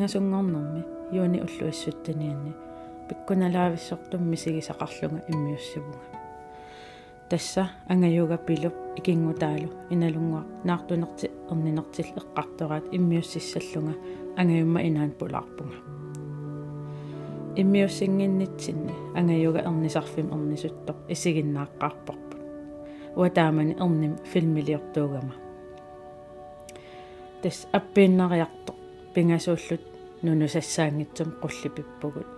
пингасунгорнэрми юуни уллуиссуттанианни пиккуналаависсортумми сигисақарлунга иммиуссивунга. Тасса ангаюга пилуп икингутаалу иналунгуа наартунерти эрнинертил эққартораат иммиуссиссаллунга ангаюмма инаан пулаарпунга. Иммиуссингиннитсинни ангаюга эрнисарфим эрнисуттоқ исигиннааққарпарпут уатаамани эрним филмилиортуугама тас аппииннариарто пингасууллут нунусассаангитсум qulлипиппугут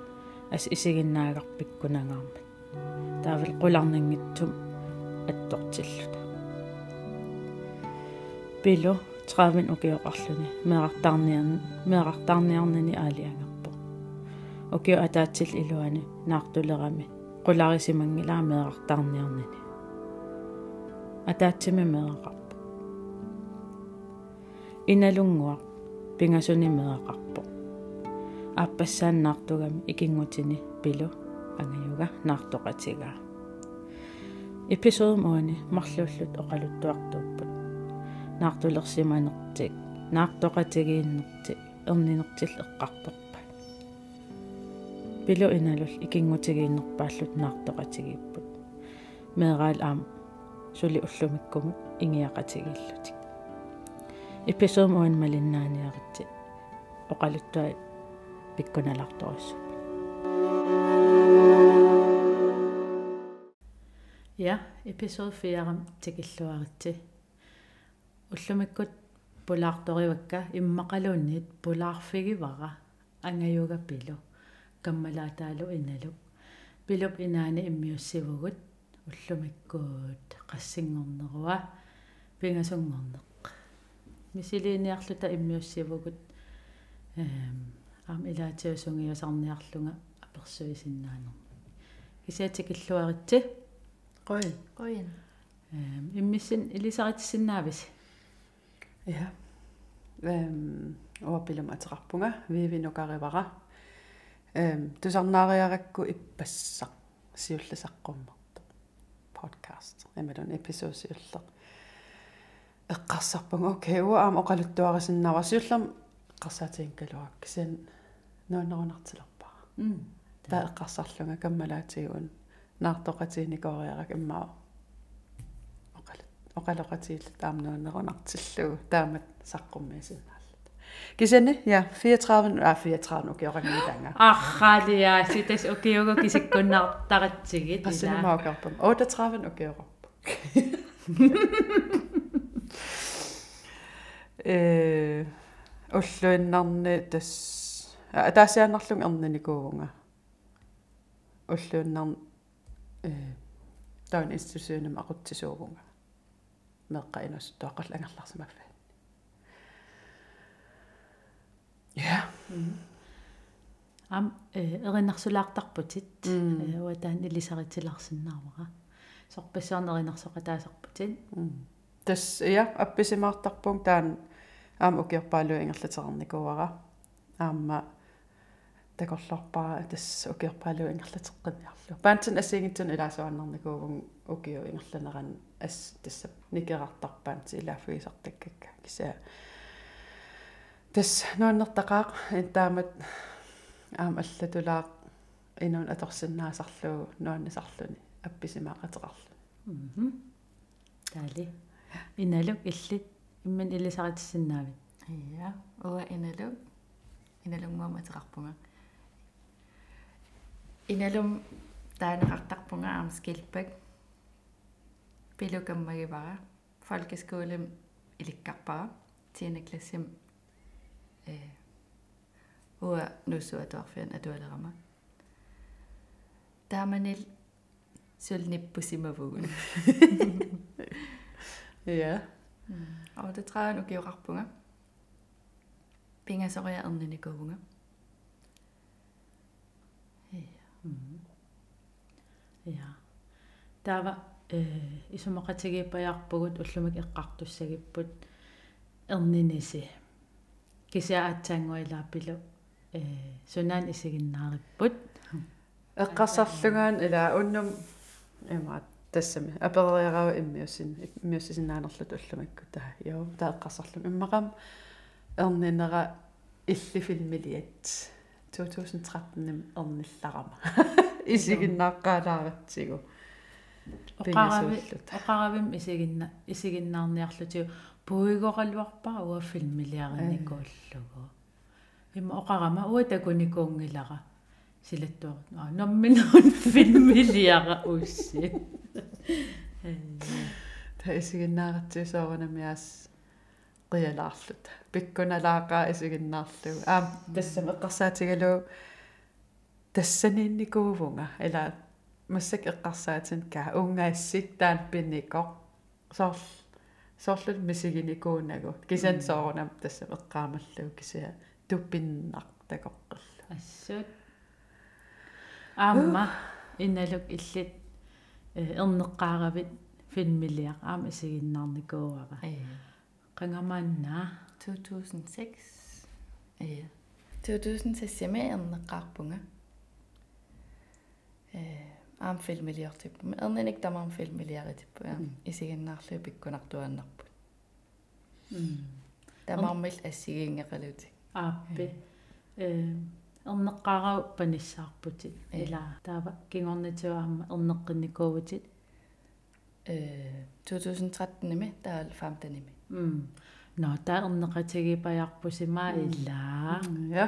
ас исигиннаагарпиккунагаармат таавал qulарнангитсум аттортиллута пило траавин укиоқарлуни меэқартаарниарни меэқартаарниарнани аалиангерпо укио атаатсил илуани наартулерами qulарисимангилаа меэқартаарниарнани атаатсими меэқарпо иналунгуа пингасуни меэқарпо аппассааннаартугами икингутини пилу ангаюга наартоқатигаа эпизод моани марлууллут оқалуттуартууппут. Наартулерсиманертик наартоқатигииннерти эрнинертил эққарторпа пилу иналул икингутигииннерпааллут наартоқатигииппут меэраал аам сули уллумиккумут ингиақатигииллутик эпизод моан малиннааниаритси оқалуттуа пиккуналарторуссу Ja, episode 4 tikilluaritsi. Ullumikut pulaartorivakka immaqaluunniit pulaarfigivara angayuga pilu kammalaataalu inalu pilup inaani immiussivugut ullumikkuut qassingornerua pingasungorneq misiliiniarluta immiussivugut эм ам илаатиусунгиусарниарлунга аперсуисиннаану кисаатикиллуаритси qoin qoin эм иммиссин илисаритсиннаавис. Ja эм оопилум атеқарпунга вивинукаривара эм тусарнаариаракку иппассақ сиулласаққуммарто подкаст. Эмалун эпизод сиуллеқ эққарсарпунга окей уа аама оқалуттуарисиннаава сиуллам эққарсаатиинкалуак кисиан нуаннерунартилерпаа м таа эққарсарлунга каммалаатигуун наартоқатииникориарак иммаа оқал оқалоқатииллут аамнуаннерунартиллугу таамат саққуммиисиннааллут кисани я 34 а 34 окей орангитанга архалиа ситас окиуго кисиккуннаартаратсигит пассинамаакарпам 38 окей ораппа э уллуиннарни тас атаасианнарлун эрнаникуунга уллуиннар э таун институционум aqutsisuuvunga meqqa inus toaqall angerlarsimaffa ja ам эриннарсулаартарпутит уатаан илисаритиларсиннаавара сорпассаарнеринерсоқатаасарпутит тас я апписимаартарпун таан аама укиорпаалу ингерлатеқарникуара аама такорлорпаа тас укиорпаалу ингерлатеққиниарлу паантин ассигитсун илаасуаннерникуугун укиу ингерланеран ас тасса никерартарпаанти илаафуисартаккакка киса тас нуаннертақаақ интаамат аама аллатулаақ инун аторсиннаасарлуу нуаннасарлуни апписимаақатеқарлу мм таали. Иналук иллит имман илисаритсиннаавит ja уа иналу иналунгуама атеқарпунга иналум таанеқартарпунга аам скилпак пилукаммагивара folkeskolen иликкарпара тиина классим э уа нусуатуарфиан атуалерама тааманил сулниппусимавугун ja og det træder nu giver rakpunga пингасориа эрниникуунга я таава э исумақатигииппаярпугут уллумик эққартуссагиппут эрниниси кисаатсаангуилааппилу э сунаан исигиннаариппут эққарсарлугаан ила уннум имаат тассами аперериарава иммиуссин иммиуссисиннаанерлут уллумакку таа йоо таа эққарсарлун иммақам эрнинера иллифилмилиат 2013 эрнилларама исигиннааққалааратсигу оқарави оқаравим исигинна исигиннаарниарлутиу пуигоралуарпара уа филмилиаринникууллугу имма оқарама уа такуникуунгилара силаттуар аа номминерун филмилиара усси та исигиннааратсисоорунамиас qialaarlut pikkunalaaqaa исигиннаарлугу аа тассам эққарсаатигалуу тассаниинникуувунга ила массак эққарсаатин каа. Унгаассик таан пинникоқ соор соорлут мисигиникуунагу кисан соорунам тассам эққаамаллугу кисиа туппиннақ такоққалла ассут. Аама инналук иллит Eh, erneqqaaravit filmiliaq aamisiginnaarnikuurava qangamanna 2006 ee 2007 erneqqaarpunga ee aam filmiliartippu ernenik tamaam filmiliaritippuga isiginnaarlu pikkunartuannarput mm. tamaarmil assigiingeqalutik aappi ee эрнеққарау паниссаарпутит. Ила таава кингорнитиуаама эрнеққинникуувутит э 2013 ними таал 15 ними. М но таернеқатигипаярпусимаа иллаа я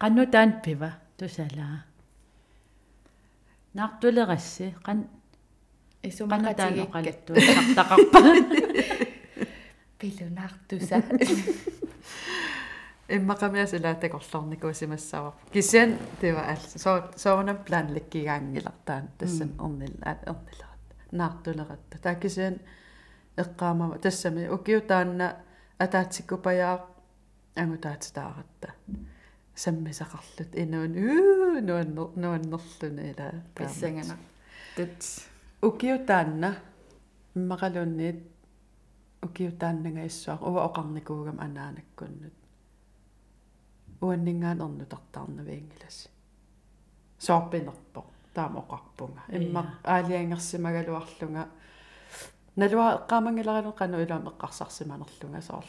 qannu taan piva tusalaa naartulerassi qan qannu taan oqalattu taqarpa пилунартуса иммақамиасила такорлорникуусимассава кисиан тива алса соо соонам планликкигаангилартаан тассан орнил эрнилерат наартулератта таакисиан эққаамама тассами укиутаанна атаатсиккупаяа ангутаатитааратта саммисақарлут инуун уу нуаннер нуаннерлуна ила писсангана тат укиутаанна иммақалуунниит укиутааннага иссуақ уа оқарникуугам анаанаккуннут уаннингаан орнутартаарнавиингилас соорпинерпо таама оқарпунга имма аалиангерсимагалуарлунга налуа эққаамангиларану қану илаам эққарсарсиманерлунга соорл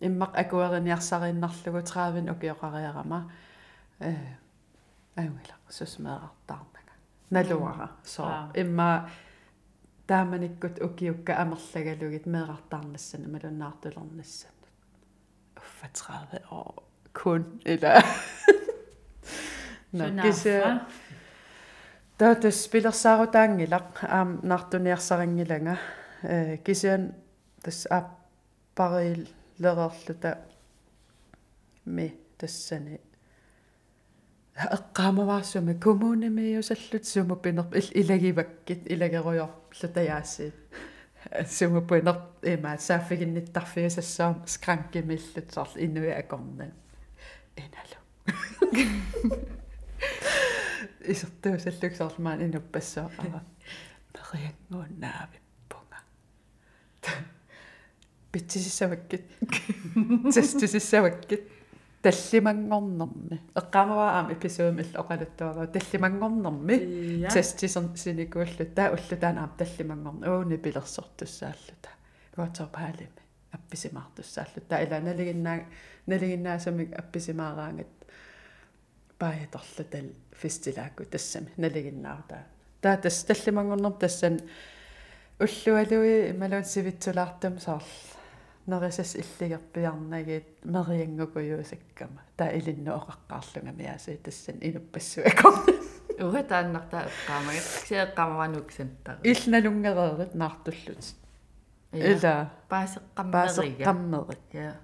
иммақ акуерниарсарииннарлугу траавин укиоқариарама э аюнгила сусмеэртаарнага налуара соо имма тааманиккут укиукка амерлагалугит меэрартаарнассана малуннаартулернассана уффа трааве о kun ила наккисе таатас пилерсаарутаангилақ аам наартуниарсарингилага э кисиан тас аппарил лерерлута ми тассани эққаамаваарсуми коммунамиусаллут суму пинер илагиваккит илагеруйорлутаяассиит суму пинер има сааффигинниттарфиусассаам скранкимиллут сорл инуи акорнан иналу исертуусаллуксоорлмаан инуппассаақара мериангууннаавиппунга питсисаваккит тестисаваккит таллимангорнерми эққаамаваа аам эпизоодим ил оқалуттуараа таллимангорнерми тестисер синикууллу таа уллутаан аам таллимангорн ууни пилерсортуссааллута гуатсоо паалими апписимаартуссааллу таа ила налигиннаа налигиннаасамик апписимаараангат пааяторлу тал фестилаакку тассами налигиннаартаа таа тас таллимангорнер тассан уллуалуи малуун сивитсулаартам саарл нерисас иллигерпиарнагит мериангукуюусаккама таа илинну оқаққарлунга миаси тассан инуппассуакор уга тааннарта эққаамагат сиэққамавануксантар иллналунгереерит наартуллут ила. Паасеққаммерига я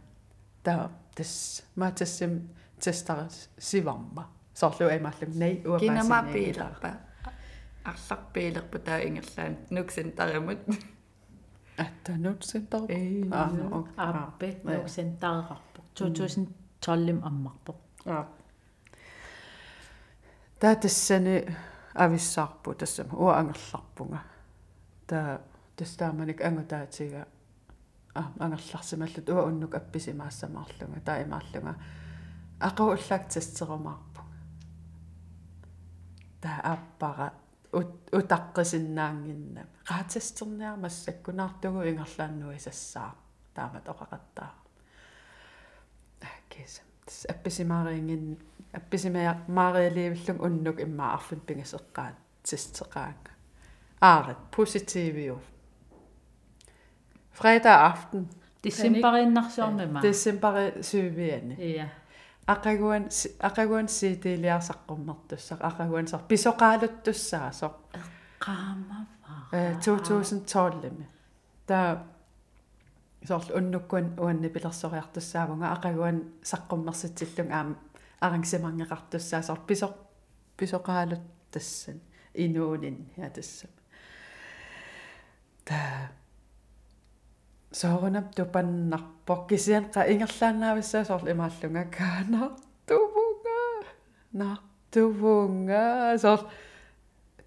таа тас. Маатассим тестара сиварма соорлу эмааллум nei уа кинама пиилерпа. Арларпиилерпу таа ингерлаан. Нуксантаримут аттанутсентар ааппи нуксентареқарпо 2012 аммарпо аа таа тассани ависсаарпу тассама уа ангерларпунга таа тастааманик ангутаатига а ангерларсималлут уа уннук апписимаассамаарлунга таа имаарлунга. Aquullaaktasserumаарpu таа аппара утаққисиннаангинна qaatастерниармассаккунаартугу ингерлааннуи сассаа таамат оқақаттаа аккис апписимаарингин апписимаариаливиллун уннук имма арфун пингасеққаат систеқаанга аарат поситивиу fredag aften Decemberinnarssormima. Decemberi syyviani. Ja. Aqaguan aqaguan siitiliarsaqqummерtussaq aqaguan sar pisoqaaluttussaasor. Qaamava. Э 2012-ми. Та сорл уннуккуан уанни пилерсориартуссаавунга aqaguan saqqummersitillung аам арангсимангеқартуссаасор писо писоqaaluttассан инуунин хатассам. та соорунап тупаннарпо кисиан qa ингерлаанаависсаа соорлу имааллунга каана тувунга нартувунга соор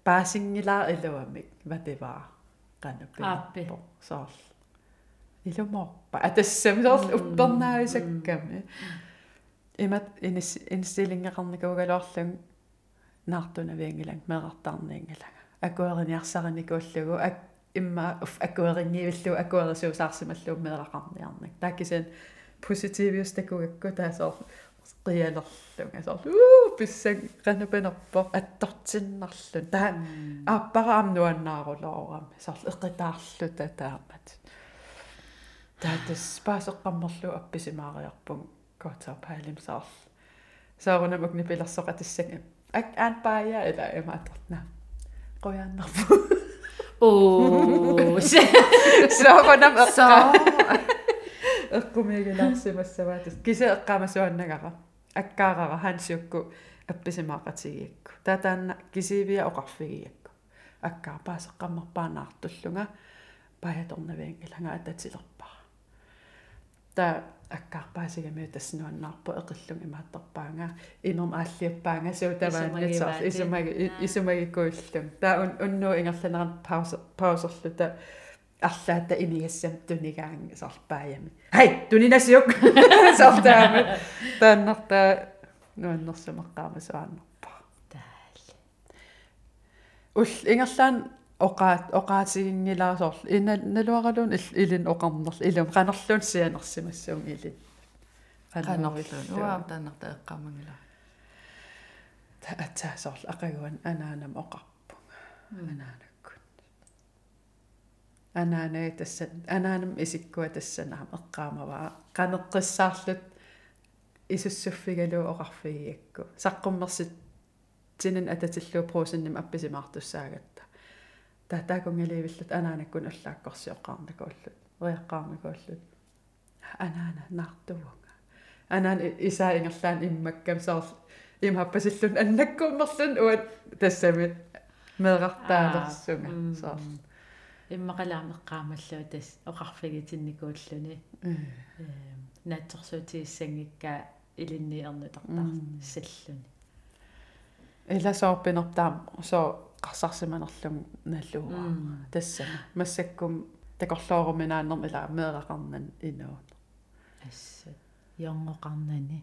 паасингилаа илуамик вативаа канаппи соор илуморпа атассам соор уппернаависакками имат инис инстилингеқарникуугалоорлун наартуна виангилан мерартарниингалага акуариниарсариникууллугу ак имма уф акуэринниивиллу акуэрисуусаарсималлуу меэрақарниарник тааккисен поситивиус такугакку таасоор qialерлунга соор уу писсаг канапенерпо аттортиннарлун таа ааппараам нуаннаарулоорами соор эққитаарлу татаамат таатас паасеққаммерлу апписимаариарпун кота пайлим соор саарунамук нипилерсоқатиссага ак аан Oh, soovana võtta. õhku meile lapsimassa vaatas. Kise õkkaamas juonnaga. Äkkaaga hans joku appisimaqatigiikku. Tatan kisiviä oqarfigiikku. Äkkaapaasaqammarpaanaartulluga pajatornaviangilanga atatsilerpaa. Tää аккаарпаасигами таснуаннаарпу эқиллун имааттарпаанга инерм ааллиаппаанга суутавааннатсаар исумаги исумагиккуиллун таа уннуу ингерланеран пауса паусерлута арлаата инигассам тунигаан сарпааями хай тунинасиук сартаами тааннарта нуаннерсумаққаама суааннерпа таал ул ингерлаан оqaat оqaatигингилаасоорл ина налуаралуун илин оqarnerl илум qanерлуун сианерсимассуун илин qanерлуун уаа тааннарта эққамангила таатсаасоорл ақагуан анаанам оqarpunga анаанаккун анаанаа тасса анаанам исиккуа тассанаам эққаамаваа qanеққиссаарлут исуссуффигалуу оqarфигиакку саққуммерсит тинэн ататиллуу проосинним апписимаартуссаагатта татаакунгалиивиллут анаанаккун аллааккорсиоққарникууллут уяққарникууллут анаана наартувунга анаан isaa ингерлаан иммаккам соор имхаппасиллун аннаккууммерлун уат тассами. Меэқартаалерсунга соор иммақалаамеққаамаллуу тас оқарфигитинникууллуни э. Наатсорсуутииссангикка илинниернутартар саллуни иласоорпинертаам соо qarsaarsimanerlum nalluuga tassama massakkum takorloorumminaannerm ila meeraqarnan inuut асса йонгоqarnani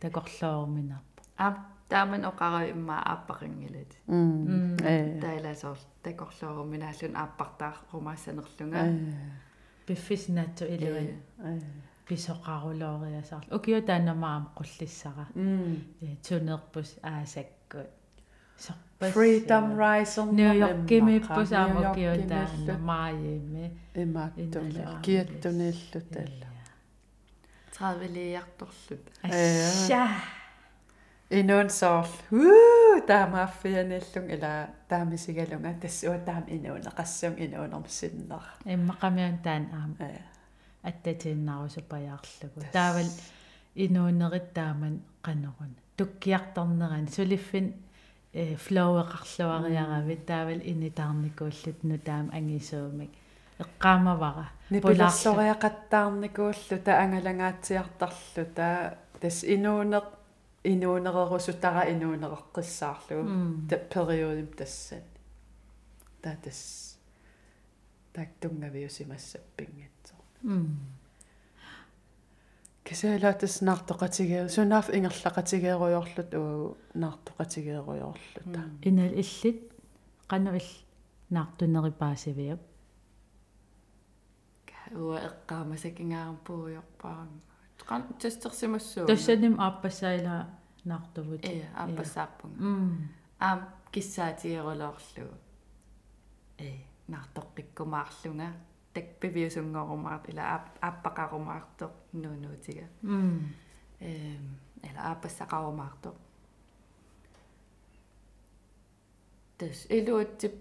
такорлооруминарпа а тааман оқара имма ааппақингилат м э таиласоор такорлооруминааллун ааппартаар румаассанерлунга биффис наатсу илуан писоқарулоориасаар укио таанамаам қуллиссара э тунерпус аасаккут freedom rise on New York кимиппус аама киотаана мааями имааттуни киаттуниллу таала 30 лиарторлут асса инуун соор уу таамааффианиллун ила таамисигалунга тассуа таам инуун эқассун инуунермсиннер иммақамиун таан аама аттатииннарусупаяарлугу таавал инуунерит флоуэқарлуариаравит таавал инитаарникууллут нутаам ангисуумик эққаамавара пуларлориақаттаарникууллу та ангалангаатсиартарлу та тас инуунеқ инуунерерусутара инуунереққиссаарлу та периодим тассан та тас тактунгавиусимассаппингатсоо кисаалаатас наартоқатигеер сунаaf ингерлақатигееруйорлут уу наартоқатигееруйорлута инал иллит қану ил наартунерипаасивиап уа эққаамасакингаарам пууйорпаам qan tessersimassuu тассаним ааппассаила наартувут э ааппассаарпунга м аам киссаатигерулоорлугу э наартоққиккумаарлунга такпивиусунгорумаат ила ааппақарумаартоқ нуунуутига м эм ила ааппассақарумаартоқ тас илуутсип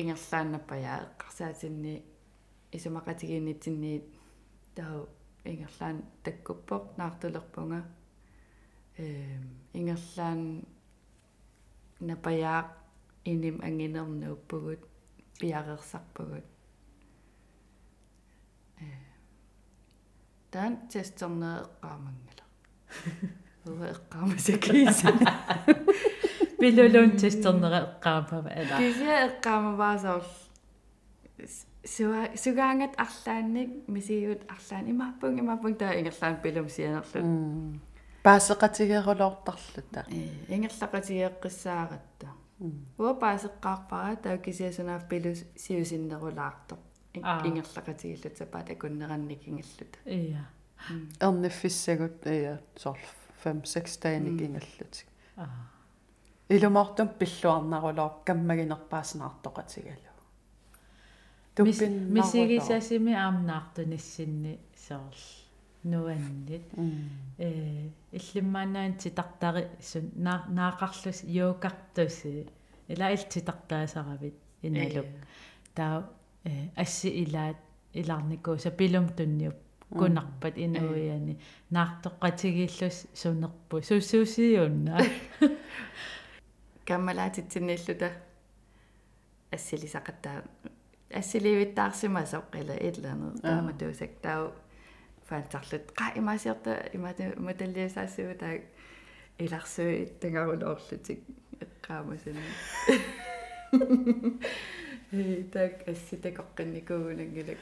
ингерлааннаппая эққарсаатинни исумақатигииннитсинниит тау ингерлаан таккуппоқ наартулерпунга. Эм ингерлаан напаяақ иним ангинернууппугут пиарерсарпугут тан тестернеэ эққаамангала уа эққаамасакииса пилулун тестернера эққаапава ала кися эққаамаваасоор суа сугаангат арлаанник мисигут арлаан имааппун имааппун таа ингерлаан пилум сианерлут паасеқатигерулоортарлута э ингерлақатигеэққиссааратта уа паасеққаарпара таа кисиасунаав пилус сиусиннерулаарто ингерлақатигиллут сапаат акуннеранник ингаллута ия эрниффиссагут ия сорл 5 6 тааник ингаллутик аа илумаартум пиллуарнарулоор каммагинерпааснаартоқатигалу туппин мисигисасими аамнаартуниссинни соорл. Нуаннит э иллиммаанаан титартари сун наақарлус юукартуси ила ил титартаасаравит иналук таа э асси илаат иларникууса пилум тунниуп кунарпат инуяни наартоққатигиллус сунерпу суссуусиунна каммалаатитсиннииллута ассилисақаттаа ассиливиттаарсимасоқ ила иллаанер таама туусак таа фаантарлут qa имаасиорта имата маталлиасаассуу таа иларсуи тангарулоорлутик эққаамасани э так асситакоққинникуугунангилак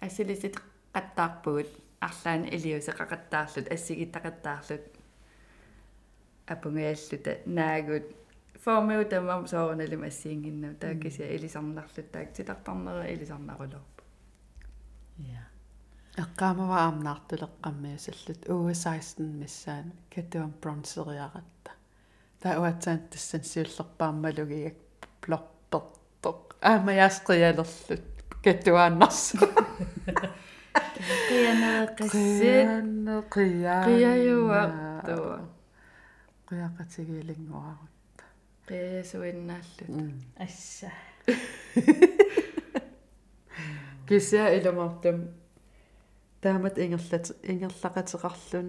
ассилисит қаттаарпугут арлаани илиусеқақаттаарлут ассигиттақаттаарлут апунгааллута наагут формиу тамам соорналим ассиингиннау тааккися илисарнарлут таак титартарнера илисарнарулорпу я эққаамава аамнаартулеққаммиасаллут уу16 миссаан. Катуам бронсериаратта таа уатсаан тассан сиуллерпааммалугиак плорпертоқ аамаяасқиалерлут катуааннарс қиянеқассит қиа қияюартуа қиақатигилингуарут қиясуиннааллут асса кися иламартум таамат ингерлат ингерлақатеқарлун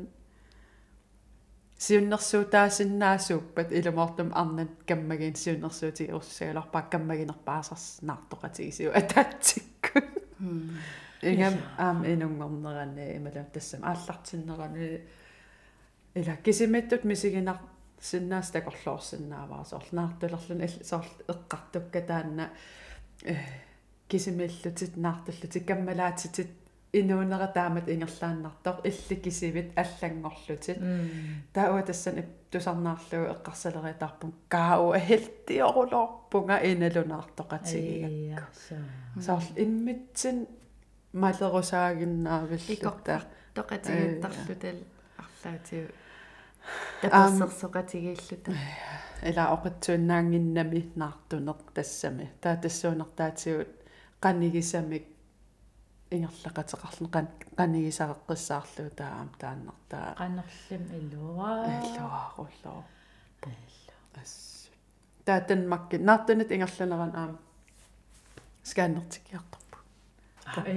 сиуннэрсуу таасиннаасууппат иламартум арнат каммагин сиуннэрсуути уссагаларпаа каммагинерпаасарс наартоқатигисиу атаатсикку ингам аам инунгорнерани ималам тассам ааллартиннерани ила кисимиттут мисигинар синнаас такорлуорсинааваа соорлнаартулерлун соор эққартукка таанна э кисимиллутит наартуллутик каммалаатитит инуунера таамат ингерлааннартор илли кисивит аллангорлутит таауа тассан тусарнаарлугу эққарсалериатарпун каау хелтиорулорпунга иналунаартоқатигигакку соор иммитсин малерусаагиннаавиллута тоқатигиттарлутал арлаатиу тапассерсоқатигииллута ила оқатсууннаангиннами наартунеқ тассами таа тассуунертаатигут қанигисамик ингерлақатеқарлун қан қанигисареққиссаарлуу таам тааннартаа qannerlim illuaa иллуааруллоо ас таатан макки наартунит ингерланеран аам сканнертикиарторпу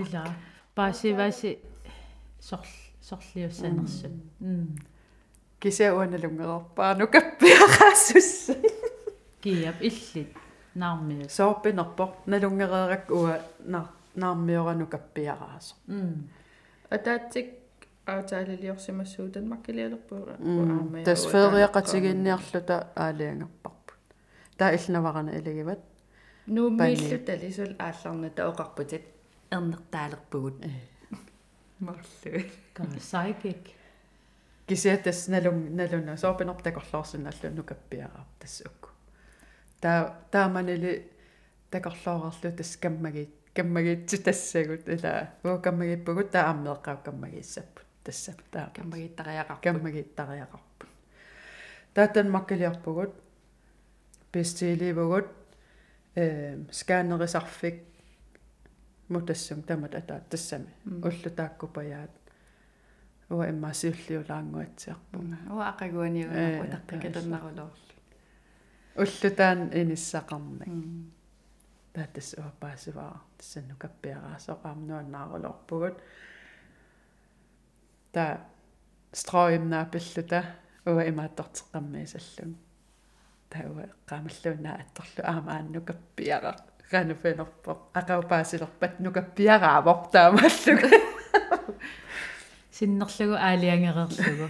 ила паасиваси сорл сорлиуссанерсут м кисауаналунгерпаа нукаппиараассусса киап иллит. Наармиус соорпинерпо налунгереерак уа нар наармиорану каппиараасо м атаатсик аутаалилиорсимассуу танмаккилиалерпуга тас фериақатигинниарлута аалиангерпарпут. Таа илнаварана илагиват нууммииллута лисул аалларната оқарпутит эрнертаалерпугут. Марлу psychic. Кисиатас налун налуна соорпинерп такорлоорсиналлу каппиараа тассукку таа тааманили такорлоорарлу тас каммаги каммагитсу тассагут ила уу каммагиппугут таа аммеэккау каммагиссаппут тасса таа каммагиттариақарпут каммагиттариақарпут таатан маккилиарпугут пистиливугут э сканерисарфик мутассум тамат атаа тассами. Уллутааккупаяат уа иммаасиуллиулаангуатсиарпунга уа ақагуаниуна утаққикатаннарулоор уллутаан иниссақарнак таатас уа паасиваа тассанну каппиараасоо аамнуаннаарулорпугут та строимнаапиллута уа имааттортеққаммиисаллун тауа qaamallуунаа атторлу аама аанну каппиара гануфенерпо акаупаасилерпат нукаппиараавор таамаллуга синнерлугу аалиангерерлугу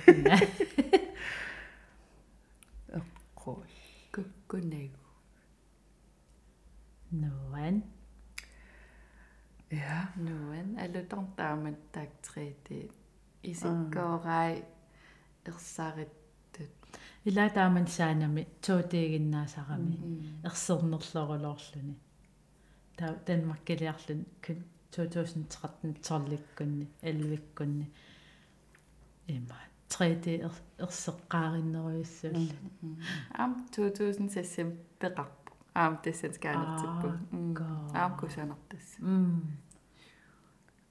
эққул куккунагу нуан я нуан алутортаамат таактрити исиккоорай ерсаариттут ила тааман саанами туутигиннаасарами ерсернерлорулоорлуни таа данмаркилиарлун 2013 торликкунни алвиккунни има 3D ерсеққариннеруйуссуулла ам 2016 пеқарпу аам тассат скаанертиппу аам кусанартасса м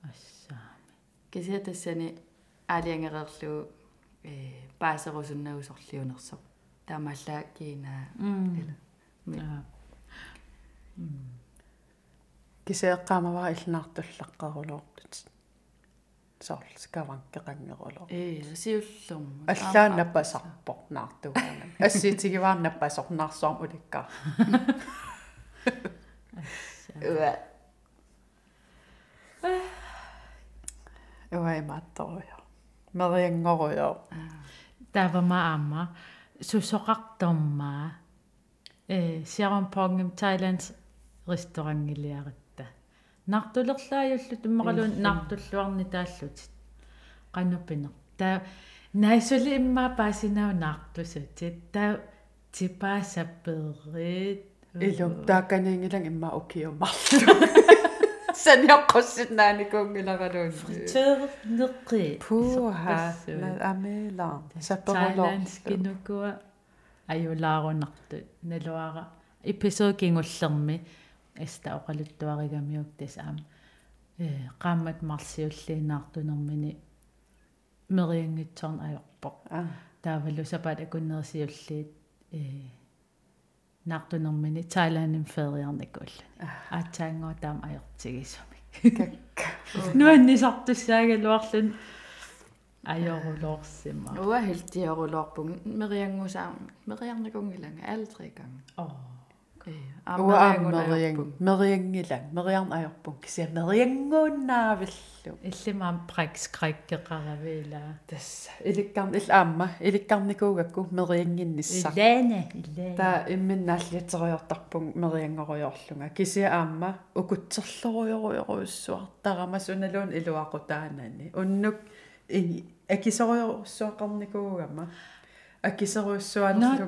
ассаами кися тассани аалиангерерлу э паасерусуннагусорлиунерсо таамааллаа киинаа м ми кисеэккаамавара иллнаартуллаққарулоортут сорл скаванкеқангерулоо э сиуллерму аллаан наппасарпоқ наартугаана ассиитигиваан наппасорнаарсуарм уликкаа уа уа имаатторуйо мериангоруйо тавама аама сусоқартормаа э сиарумпонгим тайланд ресторангилиаритта нартулерлаajullut иммақалуун нартуллуарни тааллутит qanupiner та найсули иммаа паасинау наартусатит та типаасапперит. Илум таакканингилан имма укиуммарлу саниаққуссинааникуунгилагалуун тер неққи пуха амела. Сапперулоо скинукуа аюлаарунарту. Налуара эпизод кингуллерми эста оқалуттуаригамиук тас аама э qaammat марсиуллиинаартунэрмини мериангитсорн ajorpoq таавалу сапат акуннерсиуллиит э наартунэрмини тайландин фериарникууллани аатсаангоо таам ajortigисуми нуаннисартуссаагалуарлун ajorulorsimma уа хилтиорулоорпун мериангусаа мериарникунгиланга аалтрикан оо э уааммериан мериангила мериарн ajorpun кися мериангууннаавиллу иллимаам пракс краккеқаравила тасса иликкарн илаамма иликкарникуугакку мериангиннissaq илаана илаана та имминнааллитериортарпун мериангоруйорлунга кися аама укутсерлоруйоруйоруйуссуартарама суналуун илуақутаанани уннук ини акисоруйоруссуақарникуугама акисоруйуссуаанерлу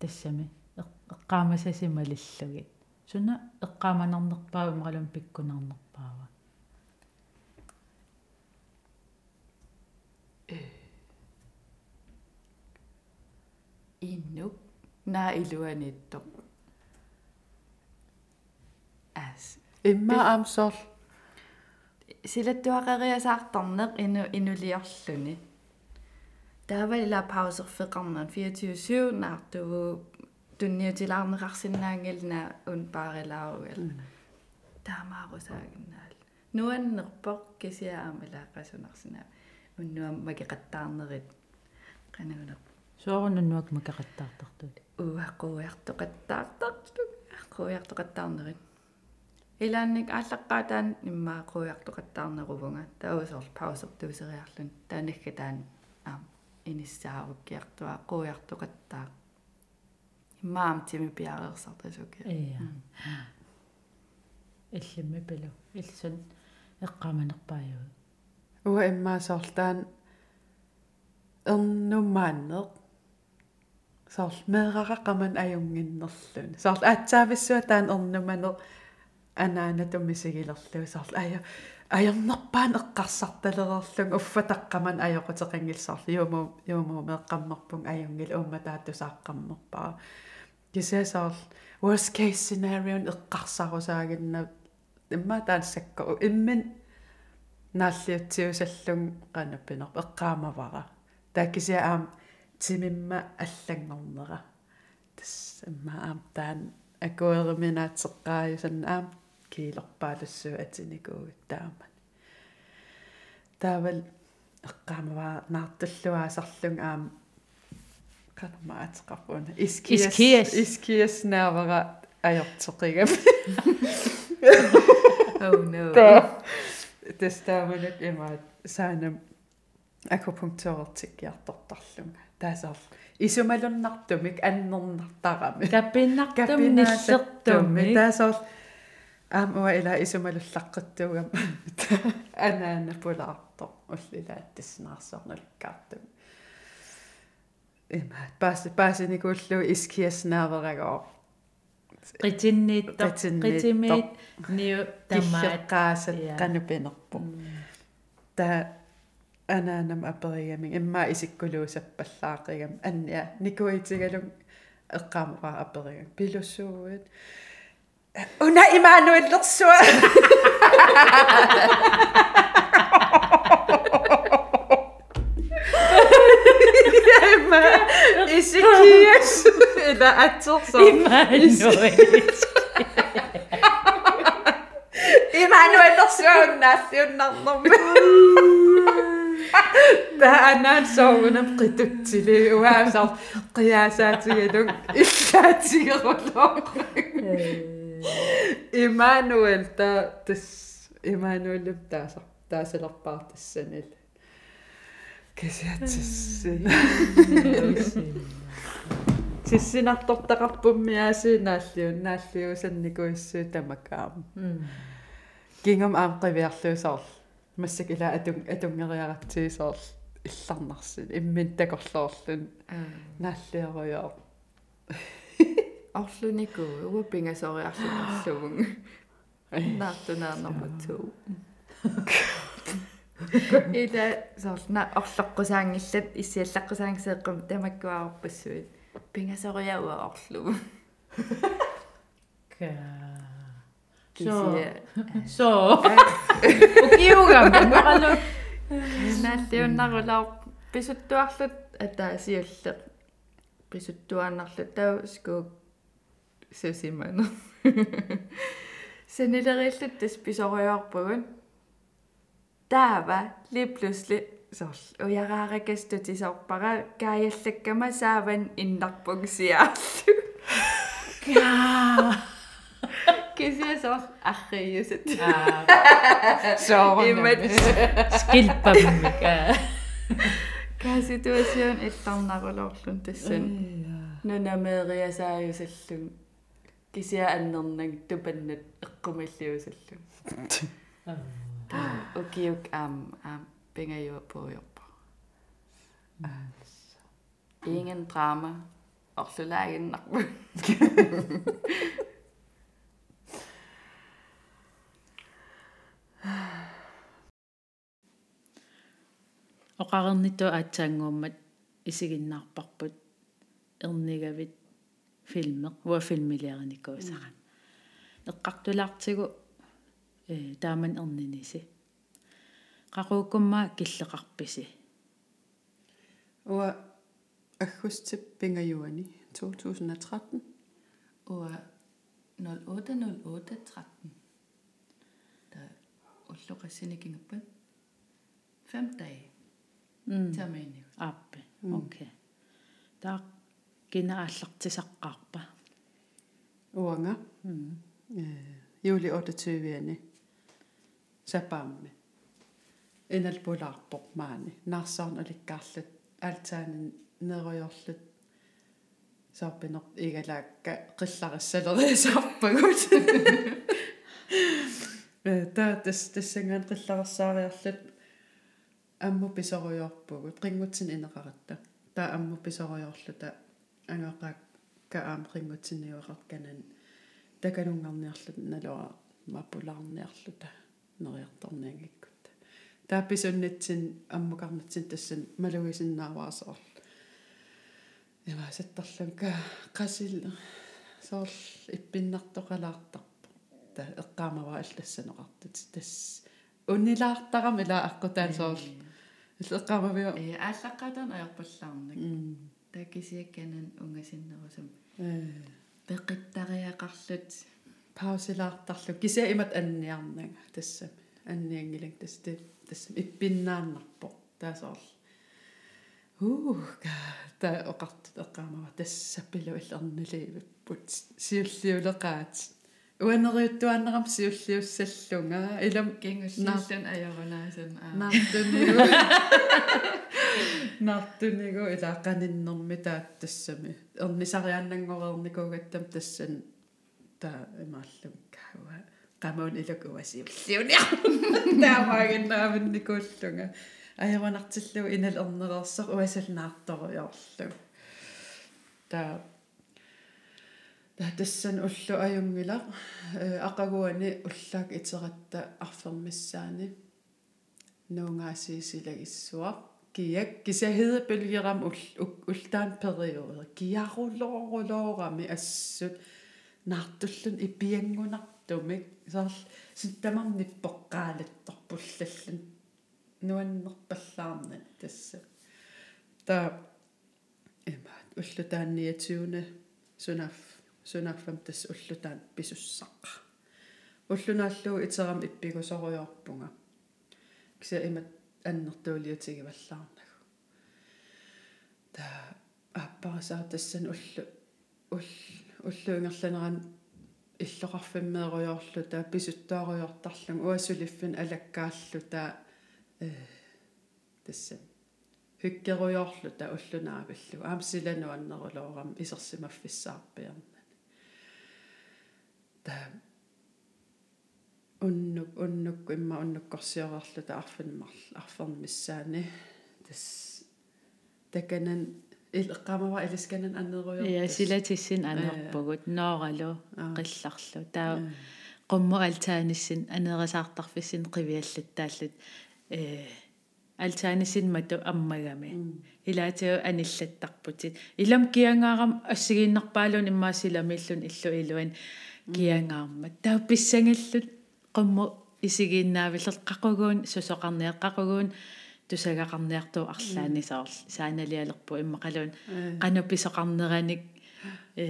тассами. Эққаамасасималиллугит суна эққааманарнерпаава имақалун пиккунарнерпаава иннук наа илуаниттоқ ас. Имма аамсоор силаттуақариасаартарнеқ ину инулиорлуни таавалила паусерфеқарнан 24/7 наартугу тунниутилаарнеқарсинаангилна ун паарилааругал таамаарусаагиннаал нуаннерпоқ кисиаамалааққасунарсинаа уннуам макеқаттаарнерит қанагунер суоруннуак макақаттаартартули уаққуяртоқаттаартарту қуяртоқаттаарнерит илаанник ааллаққаатаан иммаа қуяқтоқаттаарнерувнга таусоор паусертуусериарлун таанагга таан аа иниссааруккиартуа қуяқтоқаттаа иммаам тими пиареерсартасуки ия иллимми пилу илсун эққаманерпаажуу уа иммаасоорлаан эрнумааннеқ соор меэрараққаман аюнгиннерлун соор аатсаависсуа таан эрнуманеқ анаана туммисигилерлу соор ая аярнерпаан эққарсарталерерлун уффатаққаман аёқутеқингилсаарли юуму юуму меэққаммерпун аюнгил уумма таатусааққаммерпаа кисясаар worst case scenario эққарсарусаагинна имма таассакко иммин нааллиутсиусаллун qanappinerp эққаамавара тааккисиа аам тимимма аллангорнера. Тас имма аам таан акуериминаатсеққааюсан аам киилерпаалуссуу атиникуугут тааман. Таавал эққаамаваа наартуллуаасарлун аам канама атеқарпуна искиас Искиас. искиас наавара ajorteqigam oh no. Тестаавалут имаат саанам акупунктуорtikkiartortarlunga таасаар исумалуннартумик аннернартарами каппиннартум ниллертумми таасаар аам уа ила исумалуллаққаттуугам анаана пулаарто уллилаат тиснаарсорнулкаартум имаат паас паасиникууллу искиаснааверагоо qitинниитто Qitsinniitto. qitimiit niu тамаат. Киллеққаасат Иа. канупинерпу. Та анаанам аперигамин Una Emmanuel Larsua. إيشيكيش إلى التوصة إيمانويل إيمانويل لرسوا الناس ينظم ده أنا نسوي نبقي تبتلي وعم قياساتي يدك إشاتي غلوق имануэл та тас имануэллуп таасар таасалерпаар тассанил кисиатсисси сиссинартортақарпуммиаси нааллиун нааллиусанникуиссуу тамакаам кингам аам қивиарлуусоор массак ила атун атунгериаратсиисоор илларнарсин иммин такорлоорлун нааллиаруйоо орлунику уа пингасориарлуарлугун наартунаарнэрмутсуу ида сорна орлоққусаангиллат иссиаллаққусаангсеэққум тамаккуаарпассуит пингасориауа орлугу ка кисия so укиугам моралу нааллиуннарулаар писуттуарлут атаасиуллеқ писуттуааннарлут тау скук сусимана сенилериллут тас писориоорпугун таава ли плюсли сорл уярааракастутисорпара каяллаккама сааван иннарпугсиаарлу кисиасор арриусат имат скилпаммика ка ситуацион илларнарулоорлун тассан нунамеериасааюсаллун кисиа аннернаг тупаннат эққумиллиусаллун окиук ам ам пенгаюа пуйорпа ingen drama орлулаагиннарпу оқарерниту аатсаангууммат исигиннаарпарпут эрнигавит филмеқ уа филмилиариникуусара эққартулаартигу э тааман эрниниси қақууккуммаа киллеқарписи уа аггустип пингаюани 2013 уа 080813 та уллоқассиникингаппат 5 дage м термини ааппи окей таа кинааллартисаққарпа уанга м э juuli 28-ni sapaammi inal pulaarpoq maani naarsaarn ulikkaarlut aaltaanin neerojorlut saarpinor igalaakka qillarissалерисаарпагут э таа тас тассангаан qillarissаариарлут амму писоруйорпугут рингутсин инеқаратта таа амму писоруйорлута ангақаак каам рингутсинниуақарканан такалунгарниарлут налуа мапулаарниарлута нериарторниангиккут таапписуннатсин аммукарнатсин тассан малуисиннааваасоор има саттарлун ка qasил соорл иппиннартоқалаартарпо та эққаамава аллассанеқартут тас уннилаартарам ила аққутаан соорл. Эққаамавиа э ааллаққатан аярпаллаарнак такисиакканан унгасиннерусам пеқиттариақарлут паусилаартарлу кися имат анниарнага тассами анниангилак тас тассам иппиннааннарпо. Таасоорл ууга та оқартут эққаамава тассаппилу иллернулиивиппут сиуллиулеқаат уанериуттуаннерам сиуллиуссаллунга илам кингуллиллун аёрунаасан аа. Наартунигу наартунигу илааққаниннэрми таат тассами эрнисариааннангорерникуугаттам тассан та имааллум кауа qamaun ilakuvasiulliunia taamaaginnaavunnikууллунга аяванартиллу инал эрнерерсер уасалнаарторуйорлу та та тассан уллу аюнгила ақагуани уллаак итератта арфермиссаани нуунгаасиисилагиссуа киак кисахедапилгерам ултаан периода. Киарулоорулоорами ассут. Наартуллун ипиангунартумик саар ситтамарниппоққаалатторпуллаллун нуаннерпаллаарнат тасса та эмаат уллутаанниатиуна сунаф сунаффам тасс уллутаан писуссаққа уллунааллуу итерам иппигусоруйорпунга кися имат аннертуулиутигиваллаарнагу та аппарасаа тассан уллу улл уллуингерланеран иллоқарфиммееруйорлута писуттааруйортарлун уассулиффин алаккааллута э тасса хиккеруйорлута уллунаавиллу аамсилануаннерулоорам исерсимаффиссаарпиарнани та уннук уннук имма уннуккорсиорерлута арфинмарл арфермиссаани тас таканан иллеққамава илисканан аннеруйор я силатиссин анерпугут нооралу қилларлу таа qummu altaanissin aneerisaartarfissin qiviallаттааллут э altaanissin matu ammagami ilaatio anillattarputit ilam kiangaaram assigiinnarpaalun immaasilamillun illu iluan kiangаарmat taa pissangallut qummu isigiinnaavillert qaquguun susoqarniaqqaquguun тусагақарниартуу арлаани саарл сааналиалерпу иммақалуун qanuppisoqarneranik э.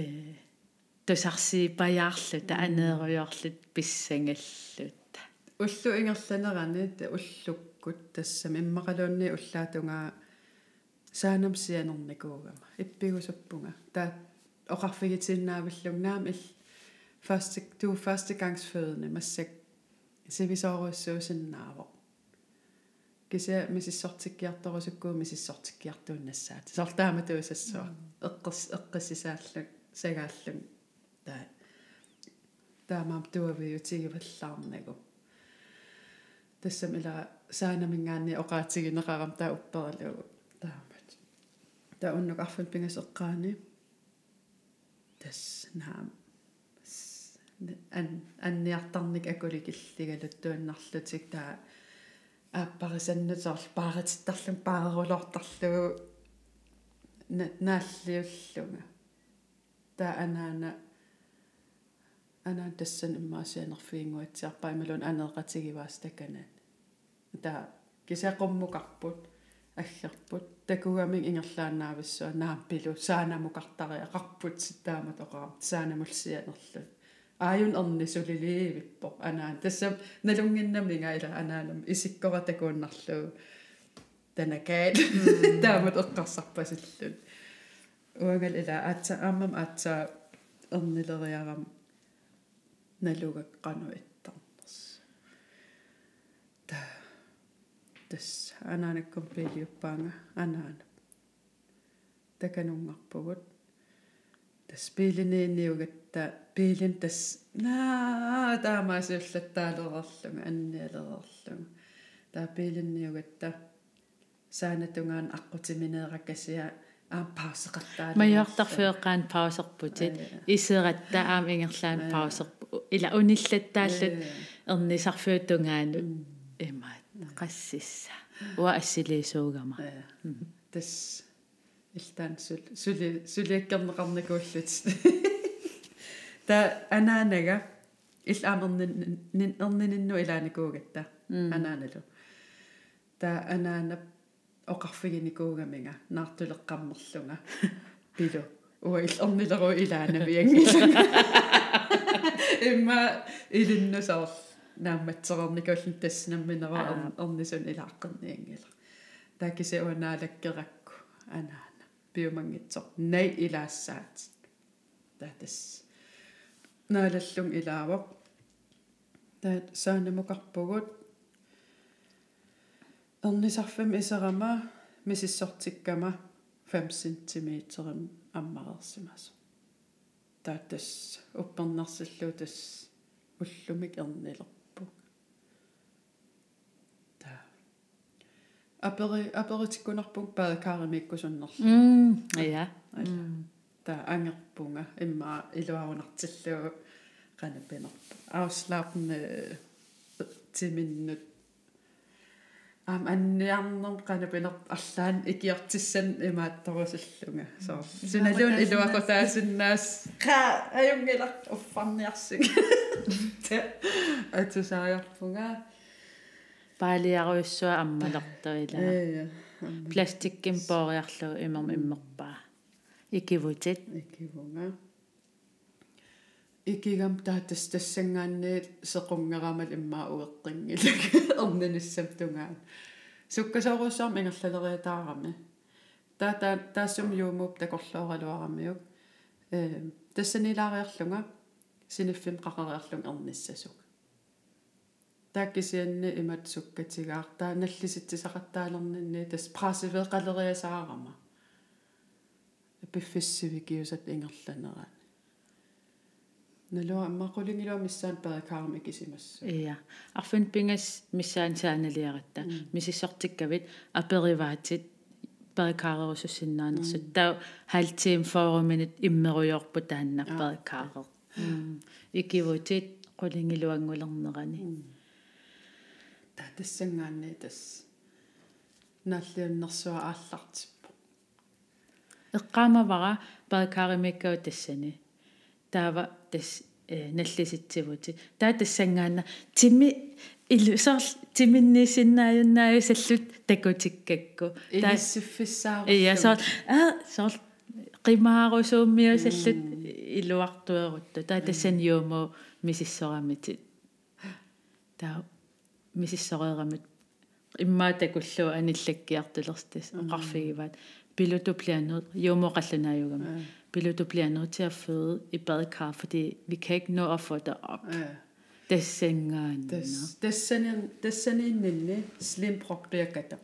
тусарси паяарлу таанееруйорлут писсангаллут уллу ингерланерани та уллуккут тассам иммақалуунни уллаатунгаа саанам сианерникуугама иппигусуппунга. Таа оқарфигитиннаавиллуг наам ил første du første gangs fødende massek сивисооруссуусиннаавоо кися мисиссортиккиарторусуккуу мисиссортиккиартууннассаат сортаама туусассуа эққис эққиссисааллу сагааллун таа таамаам туавиутигиваллаарнагу тассам ила саанамингаани оqaатигинеқарам таа уппералугу таамат таа уннук арфун пингасеққаани тас наам ан анниартарник акуликиллигалут туаннарлутик таа ааппарисаннутсоор пааратиттарлун паарерулортарлугу нааллиуллунга таа анаана анаан тассан иммаасианерфиингуатсиарпаа ималун анеэқатигиваас таканаа таа кисақуммукарпут аллерпут такугамин ингерлаанаависсуа нааппилу саанамукартариақарпут ситтаамат оқарам саанамулсианерлу аажун эрни сулилиивиппо анаан тассам налунгиннамнинга ила анаанам исиккоратакууннарлуу танакаат таамат эққарсарпасиллут уангал ила аатса ааммам аатса эрнилериарам налугаккану иттарнерс та тас анаанаккум пилиуппаанга анаана таканунгарпугут тас пилинеинниугатта пилин тас. Наа таамаасиуллаттаалерерлунга анниалерерлунга таа пилинниугатта саанатунгаан аққутиминеэраккасиа аам паусеқартаа маяртарфеэққаан паусерпутит исератта аам ингерлаан паусерпу ила униллаттааллут эрнисарфуутунгаанут имаат qassissa уа ассилисуугама тас илтаан сул сули сулиаккернеқарникууллут та анаанага ил аамернин нин эрнининну илааникуугатта анааналу та анаанап оқарфигиникуугамига наартулеққармерлунга пилу уа ил орнилеру илаанавиангила имма илиннусаар наамматсерерникуллун тассинамминера орнисун илааққерниангила таакисе уанаалаккеракку анаана пиумангитсо най илаассаат таатас наалаллун илаавоқ таат саанамукарпугут эрнисарфам исерама мисиссортиккама 5 см аммарерсимасо таатас уппернарсиллуу тас уллумик эрнилерпу апери аперитиккунарпуг паакааримиккусуннерлу м ая та ангерпунга имма илуарунартиллуу канапинерпу ауслаапне тиминнут ам анниарнер канапинер арлаан икиартиссан имаатторусиллунга соо синалуун илуакутаасиннаас qa аюнгилар уффарниарсиг атусааярпунга паалиаруйссуа аммалертуила пластикким поориарлу имерм иммерпаа икивутит икивунга икигам таатас тассангаанни сеқунгерамал иммаа уеққингилак эрнаниссам тунгаан суккасооруссаарм ингерлалериатаарами. Таа таа таассум юумууп такорлооралуарамиук э тассанилаариарлунга синиффим қақариарлун эрниссасук тааккисианни имат суккатигаар таа наллиситсисақаттаалернинни тас прасивеқалериасаарама. Пиффиссивикиусат ингерланераа налуа аммақулингилуа миссаан перекаарми кисимассу ия. Арфин пингас миссаан сааналиаратта. Мисиссортиккавит апериваатит перекаарерусуссиннаанерсут таа халтиим форуминит иммеруйорпу тааннар перекаарер икивутит qulingиluангулернерани та тассангаанни тас наллиуннэрсуа ааллартиппо эққаамавара перекааримиккау тассани таава тас наллиситсивути. Таа тассангаана тими илусаар тиминнисиннааюннааю саллут такутиккакку. Илиссиффиссаару ия соо аа соо qimaarusuummiu sallut iluartueruttu taa tassan yuumu misissoramiti taa misissoreeramut иммаа такуллу аниллаккиартулерстас оқарфигиваат piloto bliver nødt, jo må rallende jo gammel. Ja. Piloto bliver nødt til at føde i badekar, fordi vi kan ikke nå at få det op. Ja. Det sænger Det sender en slim prokbærkata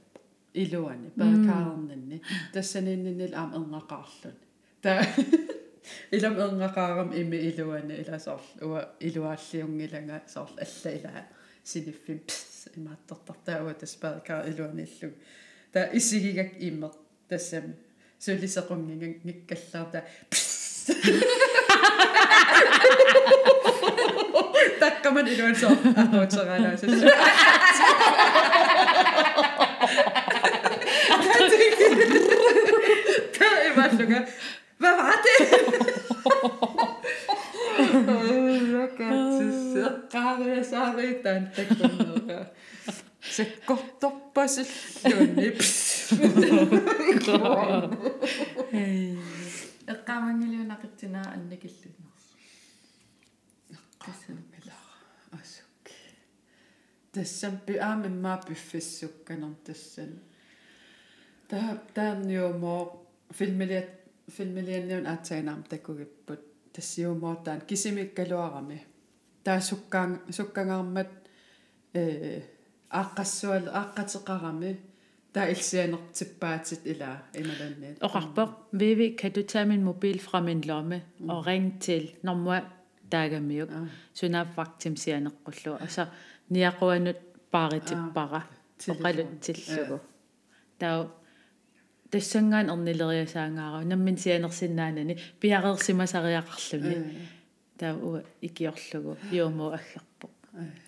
i låne, badekaren nenne. Det sender en nenne am unge karlen. Der Ilam unge karam imme i låne, eller så, og i låne så alle eller sine film, i matter, der er jo det badekar i låne. Der isigigak immer тассам сулисеқунгинга гиккаллаарта таккаман илуансоо ахуутсераалаа сасса se kottoppasilluun. эққамангилиунақитсинаа анникиллунерс эққамангилаа асук тассампи аамиммаа пиффиссукканер тассан таа таанниумо филмилиат филмилианниун аатсаинаам такугиппут. Тассиумоо таан кисимиккалуарами. Таа суккаан суккангаармат э ааққассуал ааққатеқарами таа илсианертиппаатит ила ималанниат Oqarpoq Vivi kan du tage min mobil fra min lomme og ringe til Normua Dagamiuk Sunapvaktim sianeqqullu asa niaquanut paaritippara oqalut tillugu. Tau тассангаан орнилериасаангаараа наммин сианерсиннаанани пиареерсимасариақарлүни таа уа икиорлугу юумуу аггерпо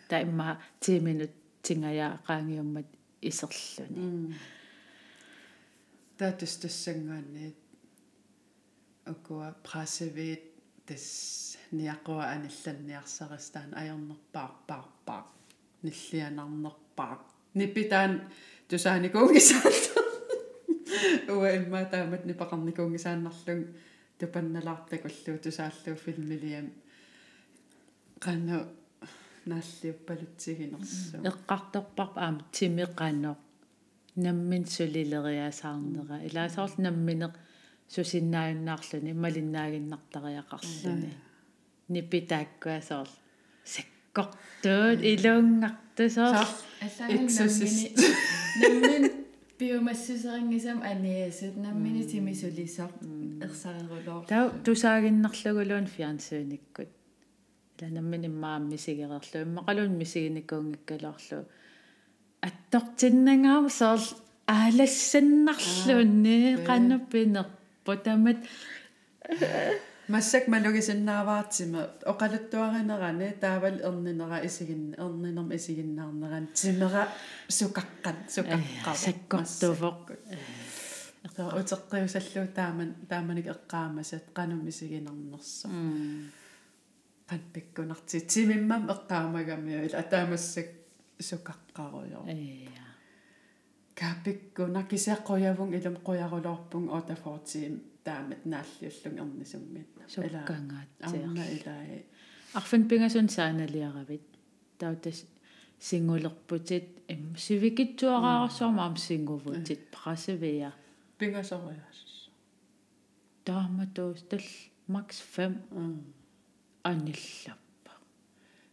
таа имма 10 минут тингаяа qaangiummat исерлүни таатус тассангаанни акуа прасевит тас ниақуа аналланниарсаристаан аернерпаарпаарпаа ниллианарнерпаа нипитаан тусааникуугисаалта уа имма таамат нипақарникуугисааннарлун тупанналаартакуллуу тусааллуу филмилиам qannu нааллиуппалутсигинерсу эққарторпар аама тимеқано наммин сулилериасаарнера илаасаорл намминеқ сусиннааюннаарлүни малиннаагиннартариақарлүни нипитааккуасоорл саккортуут илунгартусоор Exorcist. наммин биомассусерингисам аниасут наммини тимисулисар ерсарерулоор тау тусаагиннарлугулуун фиансууниккут ила наммин иммаам мисигерерлу иммақалуун мисигиникуунгиккалоорлу аттортиннангаама соорл аалассаннарлуунни qannuppinerpu tamat массак малугисиннааваартима оқалуттуаринерани таавал ернинера исигин ернинерм исигиннаарнеран тимера сукаққан сукаққар саккортувоқ утеққиусаллуу тааман тааманик эққаамасат qanum исигинернерсо qanpikkunarti timimmam eqqaamagamiu ila ataamassak sukaqqaruyo эя kaapikkunna kisiaqquyavun ilum quyarulorpun otafortiim taamat naalliullung ernisummitna суккангаатсиар арна илаи арфин пингасун сааналиаравит. Таутас сингулерпутит им сивикитсуараарсуарма ам сингувутит прасевия pingasorias тааматуус тал макс 5 аниллаппа.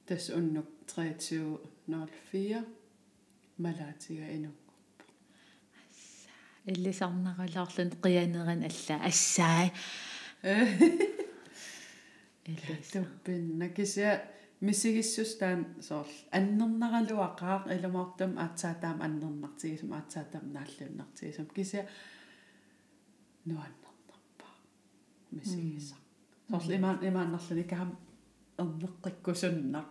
Tas unnuk 2304 malaatiga inu иллисарнаралаарлун қианеран алла. Ассаа. Иллис tuppinna kisia misigissусtaan soorl annernerluaqaaq ilumortum aatsaataam annernertigisum aatsaataam naallunnartigisum kisia nuannernerpa misigissa soorl imaan imaannarluni kaam erneqqikkusunnaq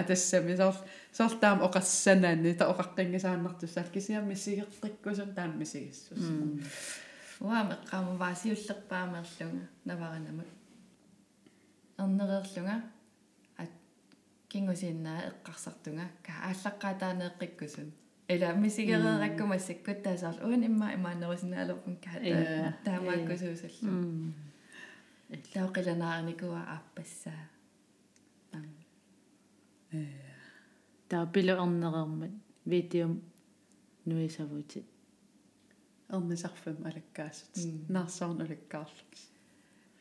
атассами соор соор таам оқассанаани та оқаққингисааннартуссаал кисиам мисигеққиккусун таам мисигиссус уам эққаама ваасиуллерпаамерлунга наваринамут. Ернереерлунга ат кингусиннаа эққарсартунга ка ааллаққатаанеэққиккусун эла мисигереераккумассаккут таасаар уун имма имаанерусинаалерпун каа таамааккусуусаллу лаоқиланааникуа ааппассаа таа пилу эрнерермат видеом нуисавутит ернисарфам алаккаасут наарсаарн улаккаарлу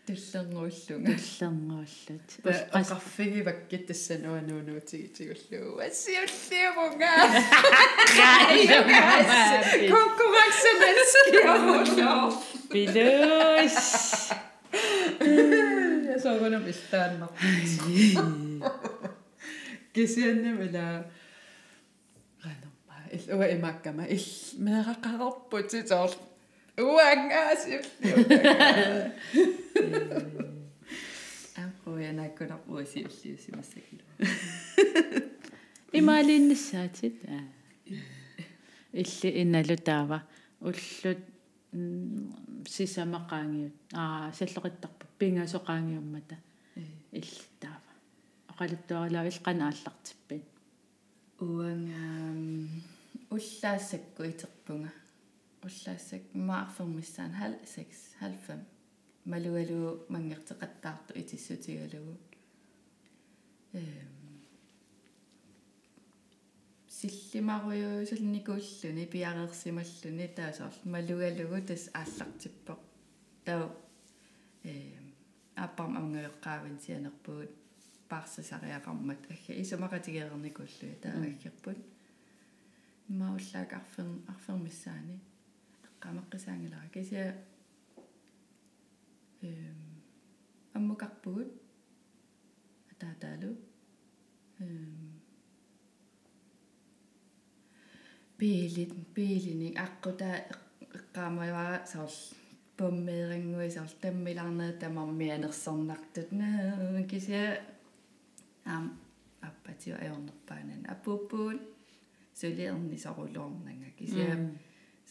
туллернууллунга туллернууллут qaqarfigivak kittassanuanuunuutigitigulluu assiulliumunga konkurrencemenneskiarullo билус yasoorunum illaannar kisiannamila qanerma иллуа имааккама ил меэқақарпутитоор уангаасиуллиунга аппуянааккунар уасиуллиусимассакилу имаалиннассаатит аа илли инналутаава уллут сисамақаангиут аа саллоқиттарпа пингасоқаангиуммата иллтаава оқалуттуарилаа илқана ааллартиппин уангаам уллаассакку итерпунга уллаассак маарфермиссаан хал 6 халфам малуалу мангертеқаттаарту итиссутигалугу эм силлимаруйуусулникууллуни пиареерсималлуни таасаарл малугалугу тас ааллартиппоқ тау эм аппарм амгаёққаавин сианерпуут паарсасариақармат агга исумақатигеерникуллуи таагаггерпут имауллаак арфер арфермиссаани эққамеққисаангилара кися эм аммукарпугут атаатаалу. Эм пиилит пиилиник аққута эққаамаваа саус поммеерингуи саус таммиларнаа тамармианерсорнартут наа кися ам аппатио аёрнерпаанан аппуппуут сулиерни сорулуорнага кisia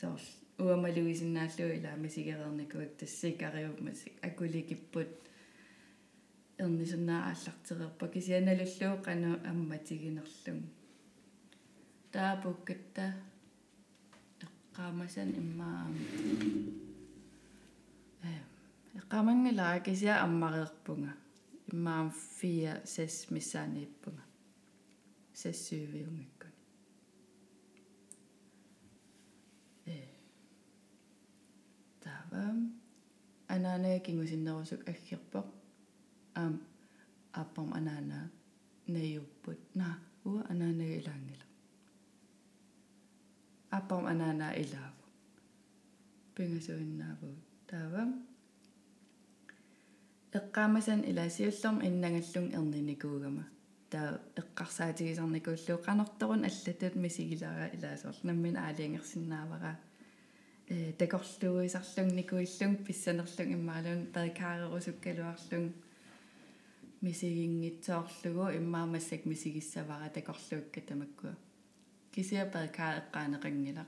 саус уамалуисиннааллу ила мисигерерникуак тассикариуммасик акуликиппут ернисуннаа ааллартерерпа кисианалуллуу кану амматигинерлун таапуккатта эққаамасан иммаа э эққамангилаа кися аммареерпунга иммаам фия сес миссаанииппунга сессуувиунгаккуни э таавам анаанаа кингусиннерусук аггерпоқ аам аппам анаанаа наюппут наа уа анаанаа илаангила аппам анаанаа илааву пингасуиннааву таавам эққаамасан илаасиуллерм иннагаллун эрниникуугама таа эққарсаатигисарникууллуу қанерторун аллатут мисигилара илаасорл наммин аалиангерсинаавара э такорлуисарлугникуиллун писсанерлун иммаалун перикаарерусуккалуарлун мисигингитсоорлугу иммаамассак мисигиссавара такорлуукка тамаккуа кисиа перикаа эққаанеқангила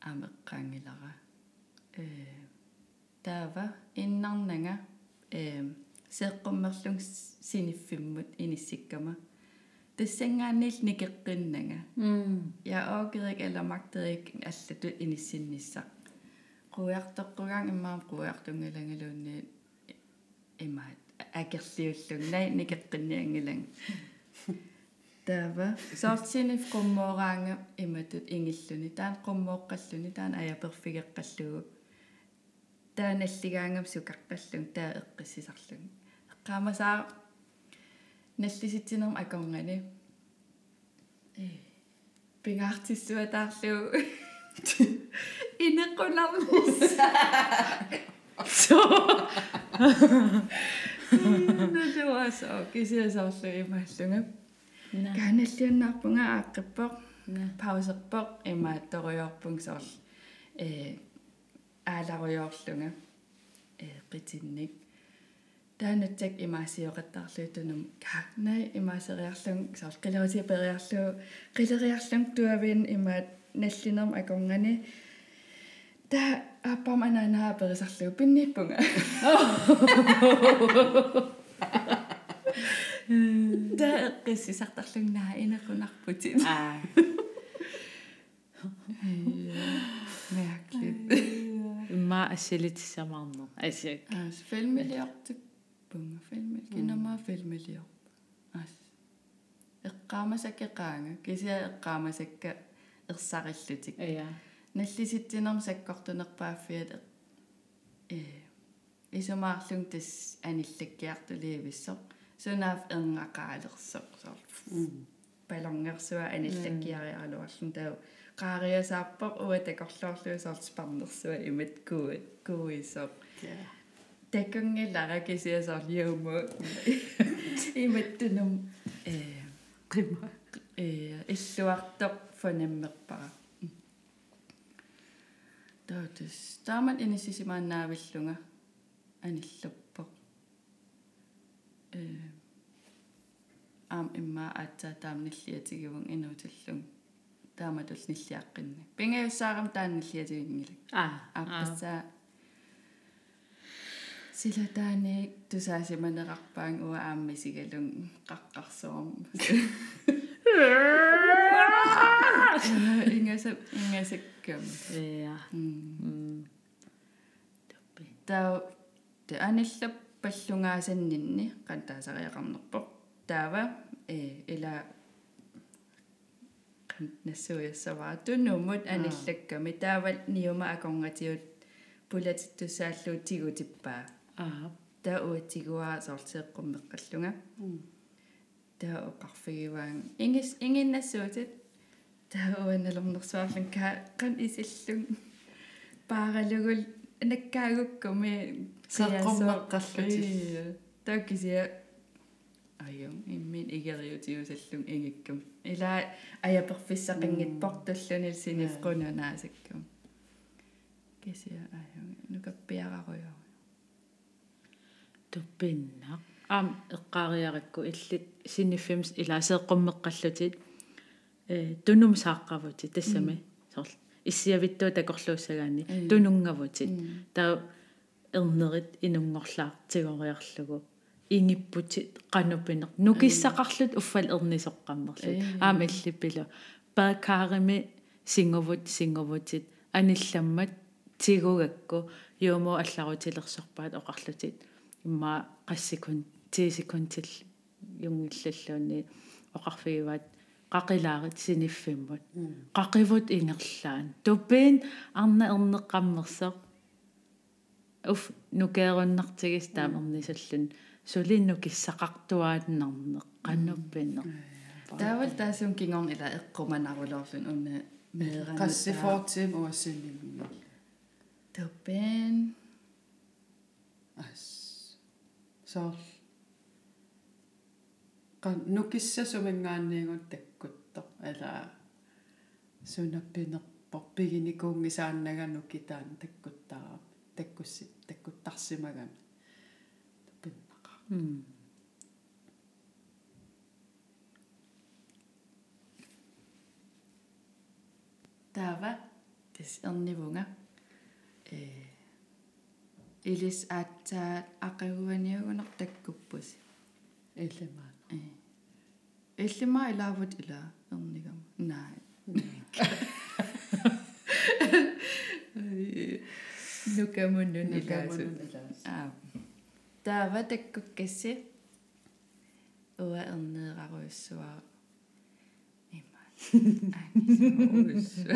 амеққаангилара э таава иннарнага э сеэққуммерлун синиффиммут иниссиккама тассангааннил никеққиннага. Я оогерик аламактерик аллату иниссинниссақ қуяртеққугаан иммаам қуяртунгалангалуунни имаат акерлиуллугнай никеққинниангилан таава соортсиниф қуммоораанга иматут ингиллуни таан қуммооққаллуни таан аяперфигеққаллугу тааналлигаангам сукаққаллун таа эққиссисарлун эққаамасаа наллиситсинерм аконгани э пингаартиссуа таарлуу инеққуларнис. So налуасоо кисиасоорлу имааллунга кааналлиуннаарпунга ааққиппоқ паусерпоқ имаатторуйорпун соорл э ааларуйоорлунга э qitинник таанатсак имаасиоқаттарлуутунум каагнай имаасериарлун соорл қилерути периарлу қилериарлун туавин имаат наллинерм аконгани. Та аппам ананаа перисарлу пинниппунга. Та эққиссисартарлугнаа инеқунарпутит аа. Mærkeligt имма ассилитиссамаарнер асиак ас фэлмилиортик пунга фэлмил кинама фэлмилиор ас эққаамасаккеқаанга кисиа эққаамасакка ерсариллутик ая наллиситсинерм саккортунерпааффиат э исумаарлун тас аниллаккиартулиивиссоқ сунаав эрнгақаалерсоқ соор балонгерсуа аниллаккиариаралуарлун таа qaaриасаарпоқ уатакорлоорлуи соор спарнерсуа имат куут куисоқ такунгилара кисиасоор юумо иматтунум э. Қима э иллуартоқ фонаммерпара таатас таамат инисисимаанаавиллунга аниллуппоқ э. Аам имма аатсаа таамниллиатигивун инуутиллун тааматул ниллиаққинни пингаюссаарам таанниллиатигингилак аа аппассаа силатаани тусаасиманеқарпаан уа ааммисигалун қаққарсуарм ингаса ингасаккам я м топпи таа те аниллап паллунгаасаннинни қантаасариақарнерпо таава э ила нассуяссаваа туннумут аниллакками таавал ниума аконгатиут пулатиттусааллуу тигутиппаа аа. Таа уатигуа соорлсеэккуммеққаллунга таа оқарфигиваан ингис ингиннассуутит таа уаналернерсуарлун ка кан исиллун. Пааралугул наккаагуккуми саққуммеққаллути таа айон иммин игериутиусаллун игиккум ила аяперфиссақингитпор таллунил синифқунунаасаккум кисиа айон нукаппиараруйо туппиннақ аам эққаариаракку иллит синиффимс илаасеэққуммеққаллутит э тунум сааққавути тассами сорл. Иссиавиттуу такорлууссагаани тунунгавутит таа эрнерит инунгорлаартигориарлугу ингиппутит qanuppineq nukissaqarlut uffal ernisoqqammerlut aam illippilu paakаарimi singuvut singuvutit anillammat tigugakku юумо алларутилерсорпаат оқарлутит. Имма 10 секундтил юнгиллаллуунни оқарфигиваат qaqilaarit siniffimmut qaqivut ingerlaan tuppiin arna erneqqammerseq уф нукееруннартигис таамернисаллун сулинну киссақартуаатнарне qannuppiне таавал таасун кингорн ила эққуманарулоорлун уна мееран qassifortim uassinnimmi топпен ас. Соор qan nukissasuminggaanniigut takkutto ala sunappinerpor piginikуунгисааннагану китаан таккуттаа таккусси таккуттарсимагам таппиннаqa таава тис ернивунга э илис аатсаат ақагуаниагунер таккуппус илимаа э. Илаавут ила ернигам наа. Нукамуннун илаасут аа таава таккуккасси уа ернеераруйссуаа има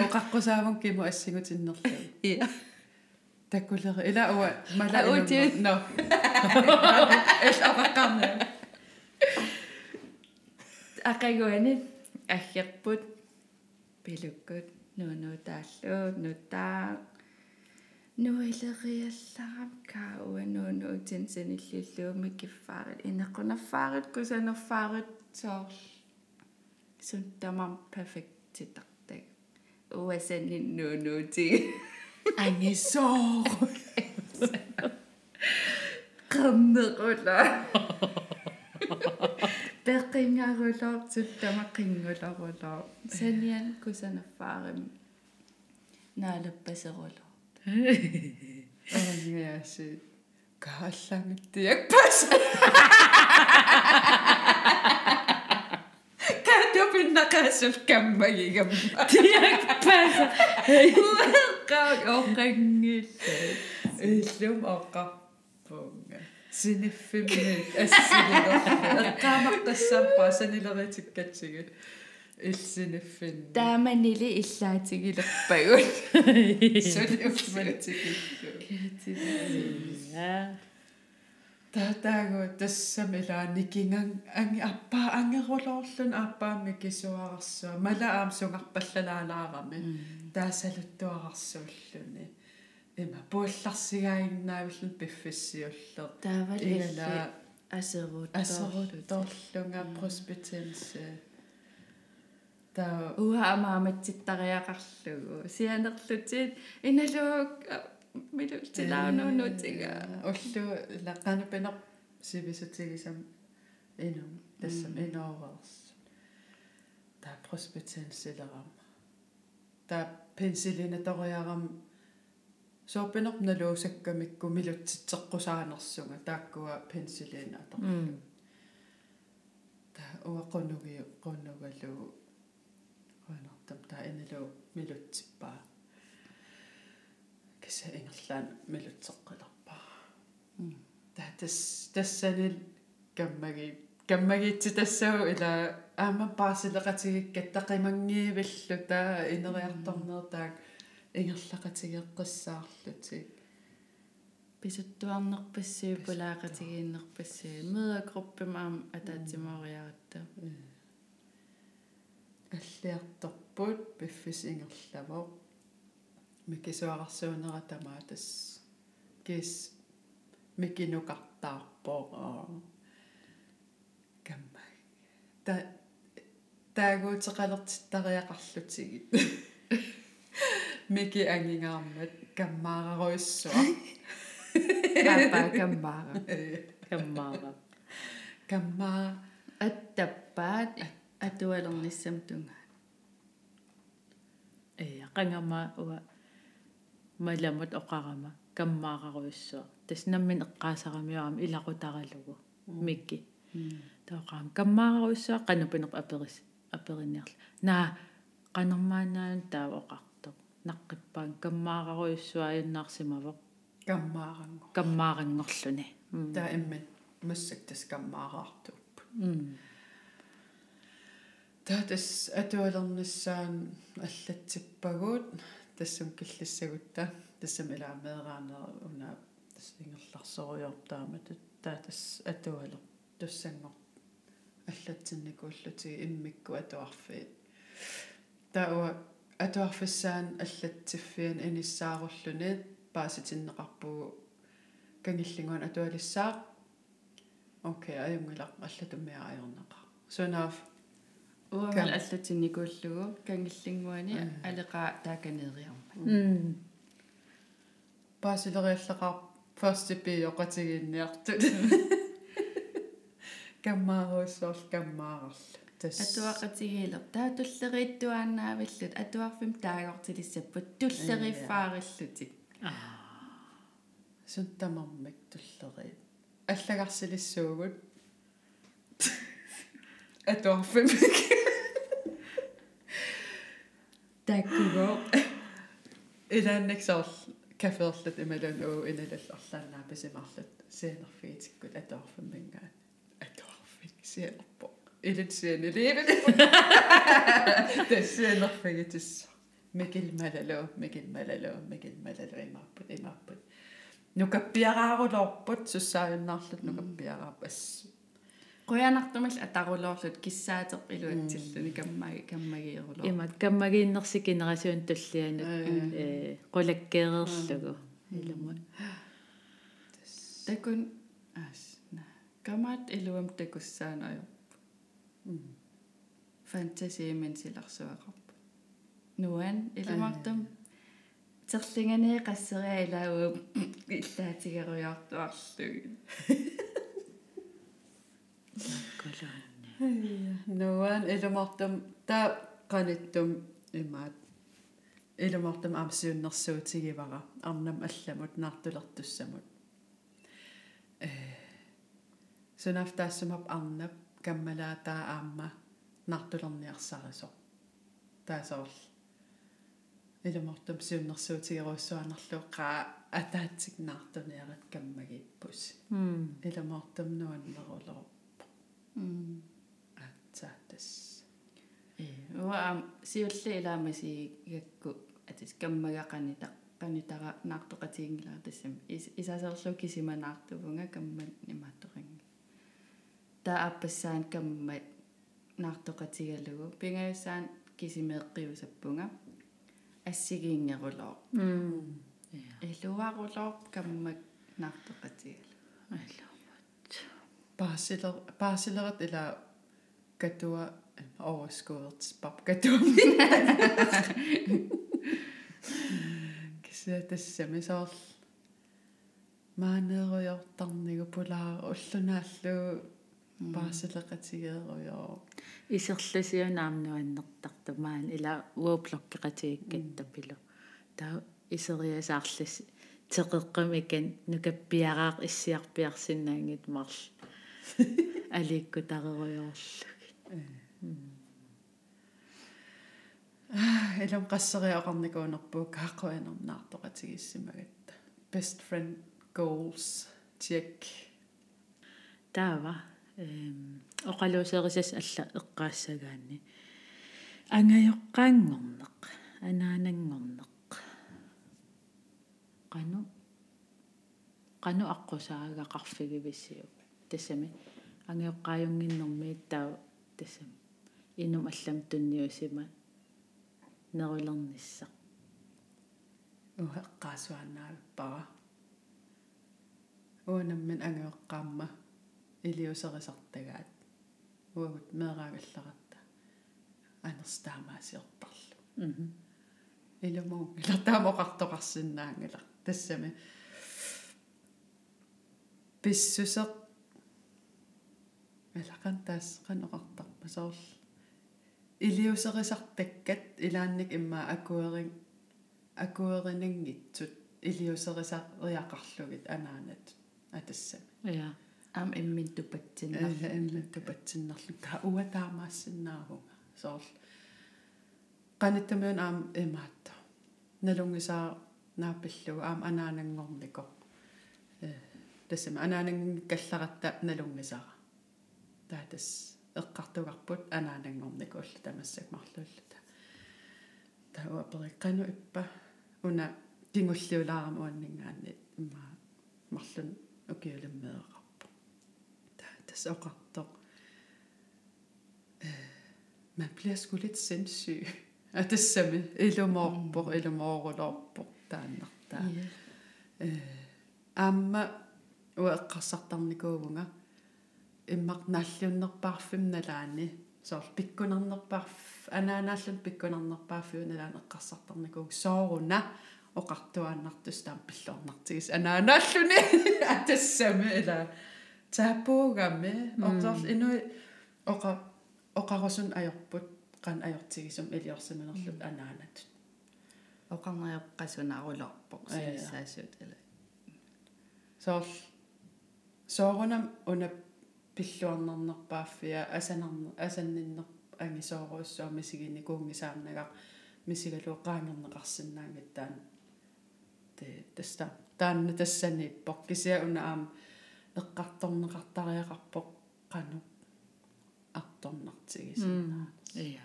оқаққусаавун киму ассигутиннерлу иа таккулери ила уа мала Аути. но эс аваққарна ақагуани аггерпут пилуккут нуунуутааллуут нутаа нуилериалларам кауа нууну утинсаниллиллуумми киффаарит инеққунаффаарит кусанерфаарит соор сунтамам перфектитартаг уасанин нуунуути ангисоо qernerulla peqingarulor suttama qingulorulor sanian kusanaffarim naalappaserulor ангиаси кааллангиттиак пас катопиннакаасул каммагигам тиакпаса уэққаак оқангилла иллум оққарпунга синиффимми ассилилерла эққаамаққассааппаа санилеритиккатсигит Иллиниффин тааманили иллаатигилерпагут сули уфмантикиллу я татаагу тассамила никинган анги аппаа ангерулоорлун аппаамми кисуарарсуа мала аам сунгарпаллалаалаарами таасалуттуарарсууллуни има пуулларсигаагиннаавиллун пиффиссиуллер таавал игала асерут асерутторлунга проспитенсе таа уа амааматситтариақарлугу сианерлутит иналуак милутилаануунутига уллу лаққанупинер сивисутигисам инум тассам иноорерс таа проспитенселерам таа пенсилина ториарам соопинер налуусаккамикку милутситсеққусаанерсунга тааккуа пенсилина атор таа уақонуги қоннугалу қонартам таа иналу милутсиппаа киса ингерлаан милутсеққиларпаа таа тас тассанил каммаги каммагитси тассау ила аама паасилеқатигиккат тақимангиивиллу таа инериарторнер таак ингерлақатигеққиссаарлутик писуттуарнерпассуу пулаақатигииннерпассуу меагруппимаам атаатимаориаратта аллиарторпут пиффис ингерлаво микисуарсуунера тамаатас кис микинукартаарпоо камма та таагуутеқалертиттариақарлутигит мики ангингаармат каммаараруйссуа папа камбара каммаара каммаа аттаппаат атуалерниссам тунга э qangama уа маламут оқарама каммаараруйссуа таснаммин эққаасарамиуарам илақутаралугу микки. Таоқаам каммаараруйссуа қанупинеқ аперис аперинниарла наа qanarmaanaан таа оқартоқ наққиппаан каммаараруйссуа аюннаарсимавоқ каммаарангу каммаарангорлуни таа иммат массак тас каммаараартуп м таатас атуалерниссаан аллатсиппагуут тассам киллиссагутта тассам илаамеераанера уна тас ингерларсориортаамат таатас атуалер туссангор аллатсинникууллути иммикку атуарфиит таа атуарфиссаан аллатсиффиан иниссааруlluni пааситиннеқарпугу кангиллингуан атуалиссаа окей аюнгилақ аллатуммиаажорнеқа сунаав уамал аллатинникууллугу кангиллингуани алеқаа тааканериарма м паасилериаллақар ферст пиоқатигинниартут каммааруссоорл каммаарарла тас атуақатигиилер таатуллерииттуаанаавиллут атуарфим таагортилиссаппут туллериффаариллутик сунтамармик туллери аллагарсилиссуугут атуарфимик таккуго илааннаксаарл кафеерлут ималун уу иналалларлаанаа писимарлут сианерфигитиккут атуарфиммингаат атуарфик сианерпо илитсиани ливен тэсианерфигитис микил малалу микил малалу микил малалу имааппут имааппут нукаппиараарулоорпут суссааюннаарлут нукаппиараарпас қуянартумал атарулоорлут киссаатеқ илуатсиллуни каммаги каммагиерулоо имат каммагииннерси генерасиун туллианут э. qulakkeereerlugu илума такун аас на. Камаат илуам такуссаанаё фантаси мен силарсуақарпа нуан илумартам. Терлинганee qasseriа илаагуу иллаатигеруйартуарлуги колоанни нуан илумартам таа qaниттум имаат. Илумартам амсиуннэрсуутигивара арнам алламут наартулертуссамут э сунафтаассумап арнап каммалаа таа аама наартулерниарсарисо таасоорл илумартам сиуннэрсуутигеруссуанерлуу қаа атаатсик наартуниарат каммагиппус м илумартам нуаннерулоо м атсаатас э уа сиулли илаамаси гакку атис каммагақанита qanitara naartoqatiingilaa tassam isaaserlu kisimanаарtuvunga kammat nimaattoqangi taa appassaan kammat naartoqatigalugu pingajussaan kisimeeqqiusappunga ассигиингерулоо м илуарулоо каммак наартоqatigalu алламат Barsiller, barsileret eller gatua overskuddet pap gatua. Kisa tässä me saa маанеруйортарнигу пулаа уллунaallu паасилеқатигееруйоо исерласиунаамнуаннертартумаан ила уоблоккеқатигиккаттапилу таа исериасаарлас теқеққамикан нукаппиараақ иссиарпиарсинаангит марл аликку тареруйоорлуги элам qasseriaqarnikuunerpuu kaaqquanernaartoqatigissimaгаtta best friend goals. Check таава эм оқалуусерисас алла эққаассагаанни ангайоққаангорнеқ анаанангорнеқ қану qanu aqqusaaga qarfigivissio тассами ангеоққааюнгиннэрми таа тассами инум аллам тунниусима нерулерниссақ уэққаасуаннаавиппара уанаммин ангеоққаамма илиусерисартагаат уагут меэраагалларатта анерстаамаасиортарлу мм илумуу илартаамоқартоқарсинаангала тассами писсусеқ алақан таас канеқартарпа соорл илиусерисартаккат илаанник имма акуерин акуеринангитсут илиусерисариақарлугит анаанат атассами. Я ам иммин тупатсиннар алла имматту патсиннарлу таа уа таамаассиннаавунга соорл. Каниттамиун аам имаатта. Налунгисаа нааппиллуга аам анаанангорнико э тассама анаанангин калларатта налунгисара таатас эққартугарпут анаанангорнико улла тамассак марлууллута таа периккану иппа. Уна тингуллиулаарам уаннингаанни имма марлун укиулэммеэқарпу таа тас оқартоқ э man bliver sgu lidt sindssyg af det samme ilumorpor ilumorulorpor taannartaa э аама уэққарсартарникуувнга иммақ наллуннерпаарфим налаани. Соор пиккунернерпаарф анаанааллун пиккунернерпаарфиу налаан эққарсартарникууг сооруна оқартуааннартус таам пиллорнартигис анаанааллуни атассами ила. Таапуугами орторл инуи оқа оқарусун ajorput qan ajortigisum iliorsimanerlut anaanat оқарнариоққасунаарулорпоқ сиссаасут ила. Соор соорунам уна пиллуарнернерпааффиа асанарне асанниннер ангисооруссуа мисигини куунгисаарнага мисигалуоққаангернеқарсинаангат таан те таста таанна тассаниппоқ кисиа уна аам эққарторнеқартариақарпоқ қану арторнартигисинаа я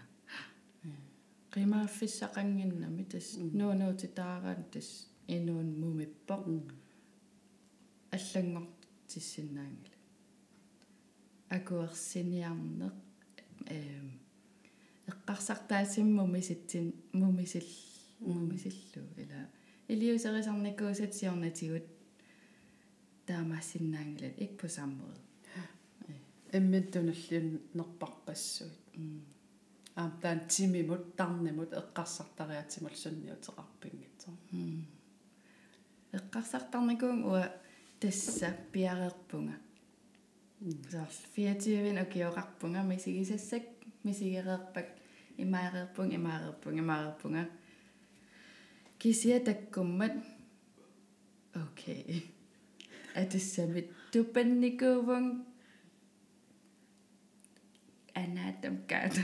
qimaaffissaqanginnami tas nuunuutitaagaan tas inuun mumippoq аллангортиссиннаангила акуерсиниарнеq эм эққарсартаасиммуми ситсин мумисил мумисиллу ила. Илиусерисарникуусат сиорнатигут таамаассиннаангилат ик på samme måde иммиттуналлиун нерпарпассуит аам таан тимимут тарнимут эққарсартариатимул сунниутеқарпингитсо эққарсартарникуун уа тасса пиареерпунга саарл 24 окиоқарпунга мисигисассак мисигереерпак имаареерпун имаареерпун имаареерпунга кисия таккуммат. Окей. Атиссамит тупанникууван анаатам каат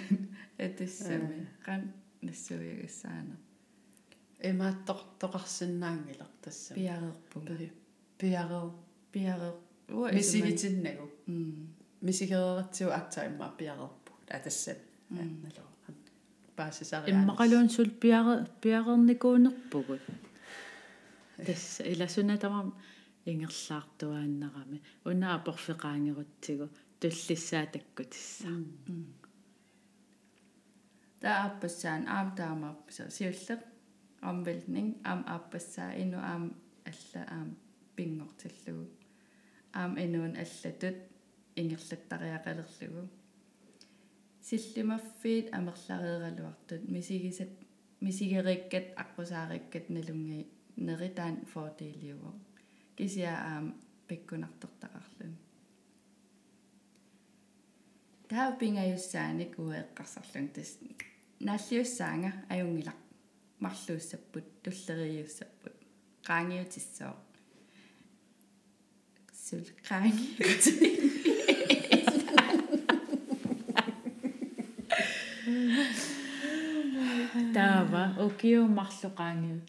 атиссами. Кан нассуягассаана имааттортоқарсинаангилар тасса пиареерпунга пиарер пиареер уа мисигитиннагу м мисигерератсиу акта имма пиарерпу атасса налоо паасисари иммақалуун сул пиаре пиарерникуунерпугут тасса иласуна тамам ингерлаартуааннарами унаа порфеқаангерутсигу туллиссаа таккутисса der appassaan aam taamaapпаса сиуллеq амвэлнин аам ааппассаа ину аам алла аам пингортиллугу аам инуун аллатут ингерлаттариақалерлугу силлимаффиит амерлареералуартут мисигисат мисигериккат аққусаариккат налунги. Неритаан форделиуго кисиа аам пиккунартертақарлун таа пингаюссааник уэққарсарлун тас нааллиуссаанга аюнгилақ марлууссаппут туллериуссаппут qaangiutissoo sul qaangiuti таава окиу марлуqaangiut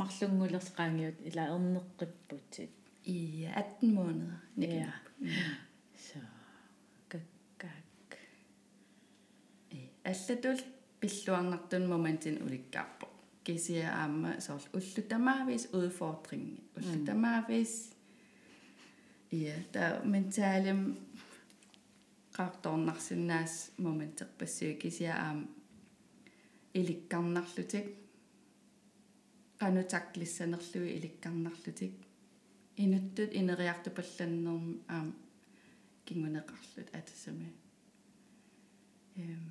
марлунгулерсqaangiut ила ернеққиппутит i 18 måneder ja så каккак аллатул пиллуарнартун моментин уликкаарпо кисиа аама соорл уллутамаавис udfordring уллутамаавис Ja, der mentaalem qaartornarsinnaas momenterpassuu kisia aam ilikkarnarlutik qanutaklissanerlui ilikkarnarlutik inuttut ineriartupallannerm aam kinguneqarlut atassami эм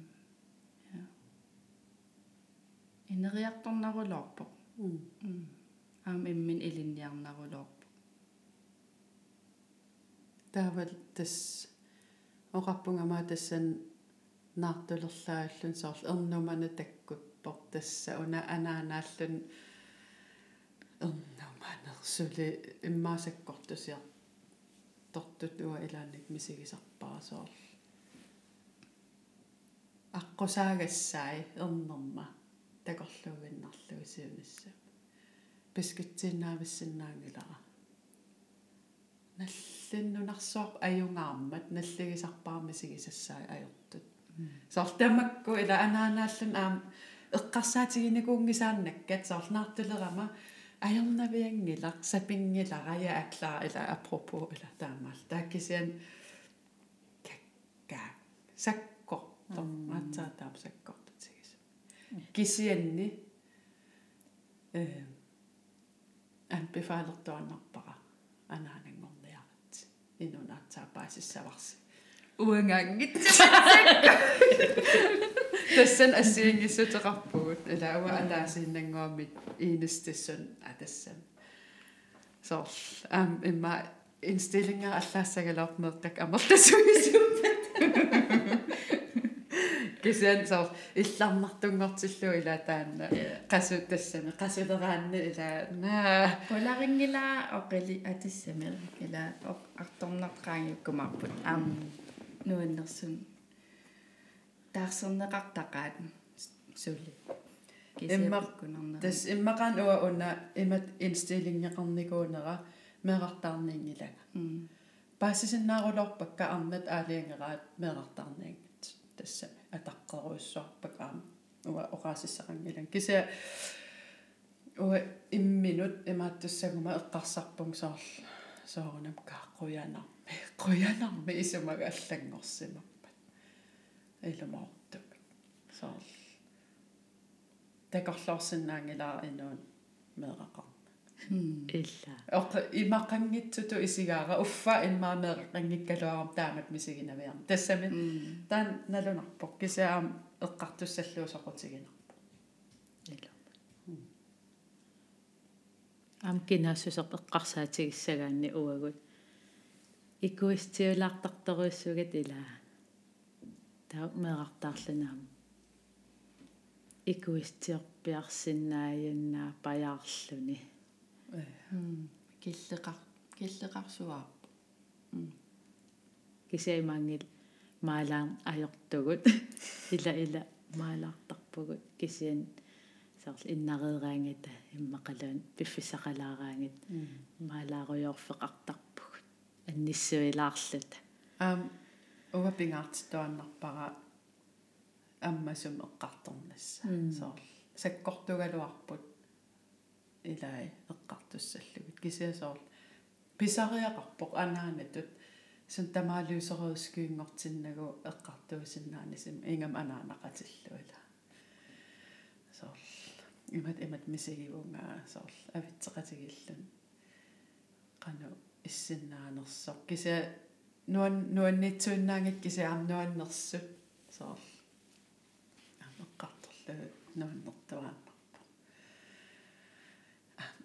я инериарторнарулоорпо аам иммин илинниарнарулоорпо таавал тас оқарпунгамаа тассан наартулерлаагаллун соорлу ернумана таккуппор тасса. Уна анаанааллун ернуманерсули иммаасаккортусиар. Тортут уа илааник мисигисарпаа соорлу аққусаагассаи ернерма такорлугиннарлуи сиунisса пискитсиннаависсиннаангилара наллиннунарсуар аюнгаармат наллигисарпаарми сигисассаа ajortut сортамакку ила анаанааллун аам эққарсаатигинакуунгисааннаккат соорлнаартулерама аернавиангила сапингилара я аклаа ила апропо ила таамаал тааккисиан какка сакко томмаатсаа таапсаккортутигис кисианни э анпифаалертуаннарпара анаанангорниарат инунаатсаапаасиссаварси уангаангитсакка тассан ассиингиссутеқарпугут илауа алаасииннангуамит иинестассун атассам соор ам имма инстиллинга аллаассагалоорнеэртак амерласуисумпат кисен соор илларнартунгортиллу ила таанна қасу тассами қасулераанна ила наа. Поларингила оқили атиссами ила арторнартраангиккумарпут аам нуаннерсун таарсернеқартақаат сули иммаккунарна тас иммакаан уа уна имат инстиллингеқарникуунера меқартаарнингилага паассисиннаарулорпакка арнат аалиангераат меқартаарнингат тассами атаққеруиссуарпак аама уа оқаасиссақангилан кися уа имминут имааттуссагума эққарсарпун соор соорунам кааққуянарми қуянарми исумага аллангорсимаппат илумаортук соор такорлоорсинаангилаа инуун меэқақар илла оқ имақангитсуту исигаара уффа иммаамеэққангиккалуарам таамат мисигинавиарм тассами таан налунарпоқ кисаам эққартуссаллуусоқутигинарпо илла ам кинаассусеқ эққарсаатигиссагаанни уагут икуистиулаартарторуиссугат илаа таа меэқартаарланаам икуистиорпиарсинааяннаа паяарлуни киллеқар киллеқарсуаарпу кисаимаангил маалаан ajortugut ила ила маалаартарпугут кисиан саарл иннареераангата иммақалаан пиффисақалаараангат маалааруйорфеқартарпугут анниссуилаарлут аам уга пингаартитуаннарпара аммасум эққарторнасса соор саккортугалуарпут илай эққартуссаллугут кисиасоор писариақарпоқ анаанатут сын тамаалуусериускуингортиннагу эққартуусиннаанисим ингам анаанақатиллуила. Соор имат имат мисигивунгаа соор авитсеқатигиллун. Қану иссиннаанерсоқ. Кися нуан нуаннитсуиннаангит кися арнуаннерсут соор амеққарторлу нуаннертуааннарпо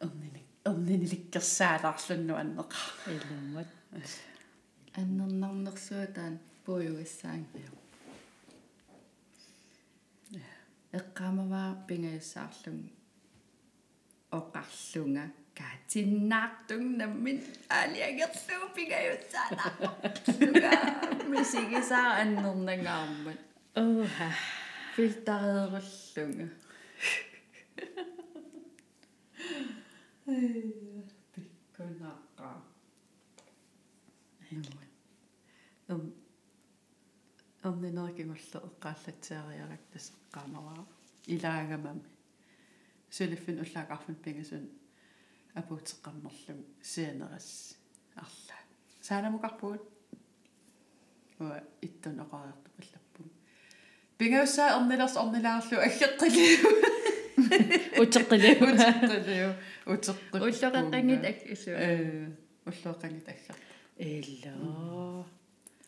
эрнини эрниниликкерсаалаарлунну аннеқа илумат аннернарнерсуатаан пуйуиссаан эққамаваа пингаяссаарлун оқарлунга каатиннаартун наммин алиагерлуу пингаюссаана мисигисаа аннернангаармат оха филтарееруллунга пиккунааqqaa эм эрнинеркигулле эққааллатсаариарак тасеққаамаваа илаагамами сулиффин уллаақарфун пигасун апуутеққарнерлун сианерас арла саанамукарпуут уа иттун оqaartu паллаппун пингауссаа эрнилерс орнилаарлу аггеққилиу утеққилиу утеққилиу утеққи уллоқеққингит аккису э уллоқангит аггар элло.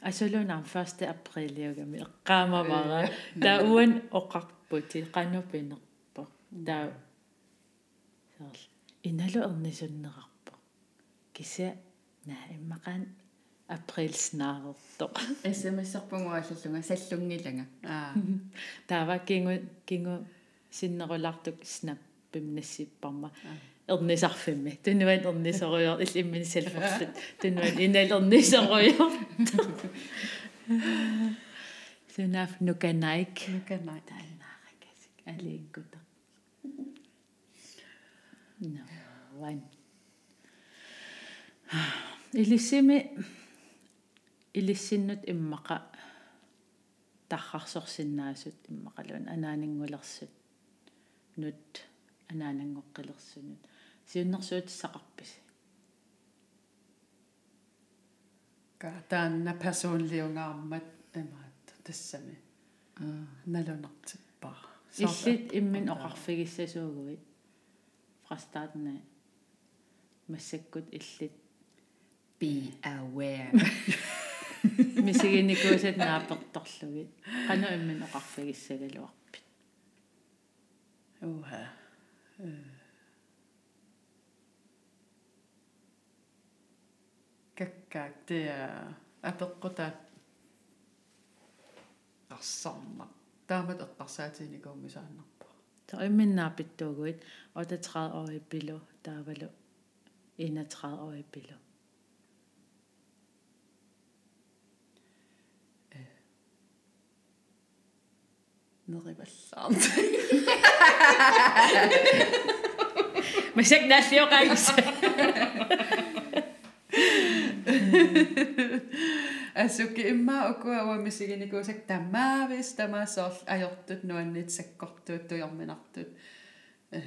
Асулунам 1 априлиугами эққаамавара таа уан оқарпути қанупинерпо таа саал. Иналу эрнисуннеқарпо кися наа иммақаан април снаарерто смсерпунгуаллунга саллунгилага аа таава кингу кингу синнерулартук снап пимнассиппарма эрнисарфимми. Тунуан эрнисоруйор иллиммин салферлут тунуан инал эрнисоруйор сунаф нуканайк нуканай таанааракасик алииккута no ван илиссими илиссиннут иммаqa таррарсорсиннаасут иммақалуан анаанингулерсут нут анаанангоққилерсунут сиуннэрсуут сақарпис ка таанна персонлиунгаармат имаат тассами аа налунартиппаа иллит иммин оқарфигиссасуугуи фрастаатна массаккут иллит be aware мисигиникуусат нааперторлуги қану иммин оқарфигиссагалуарпит уха каккаак тиа апеққута арсарна таамат эққарсаатиникуумисааннарпа så имминнаапиттуугуит 38 årig пилу таавалу 31 årig Пилу нериваллаарт масак наллиоқаагис асуки имма окуа уамисигиникуусак тамаавис тамаасоорл ajortut nuannit sakkortuut tuйорминартут э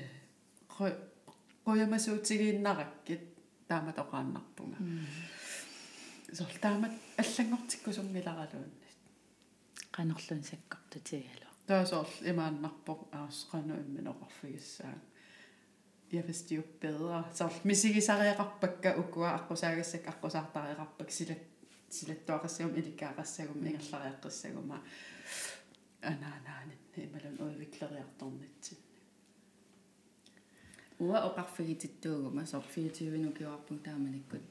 qoyamasuutigiinnarakkit taamat oqaannarpunga сорл таамат аллангортиккусунгиларалуунни канерлун саккортутигалу таасоорл имааннарпо аасqanu имминеқарфигиссаа jeg vidste jo bedre. Så misigisariaqarpakka ukua aqusaagassak aqusaartariaqarpak silat silattuaqassagum ilikkaaqassagum ingallariaqqassaguma анаанааnin ималун уивиклериарторнитсин уа оқарфигититтуугума сор 24 нукиуарпун тааманиккут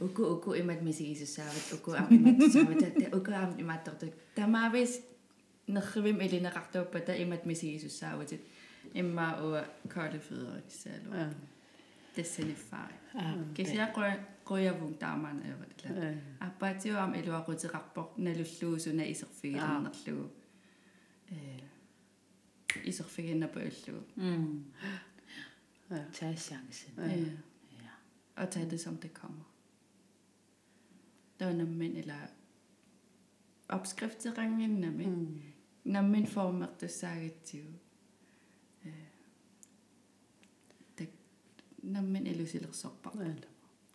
уку уку имат мисигисуссаават уку амиматтусаават уку аам имааттортук тамаавис нерривим илинеқартууппата имат мисигисуссааватит имма уа кардифидериксаалу тассаниффари кися қоя қоявун таамаана эватла аппаатиуам илуақутеқарпоқ налуллуусуна исерфигилернерлугу э исерфигиннапа уллугу м tag chancen ja og tage det som det kommer der er nemlig eller opskriftsrangen nemlig når min former det sagt til наммин илусилерсорпа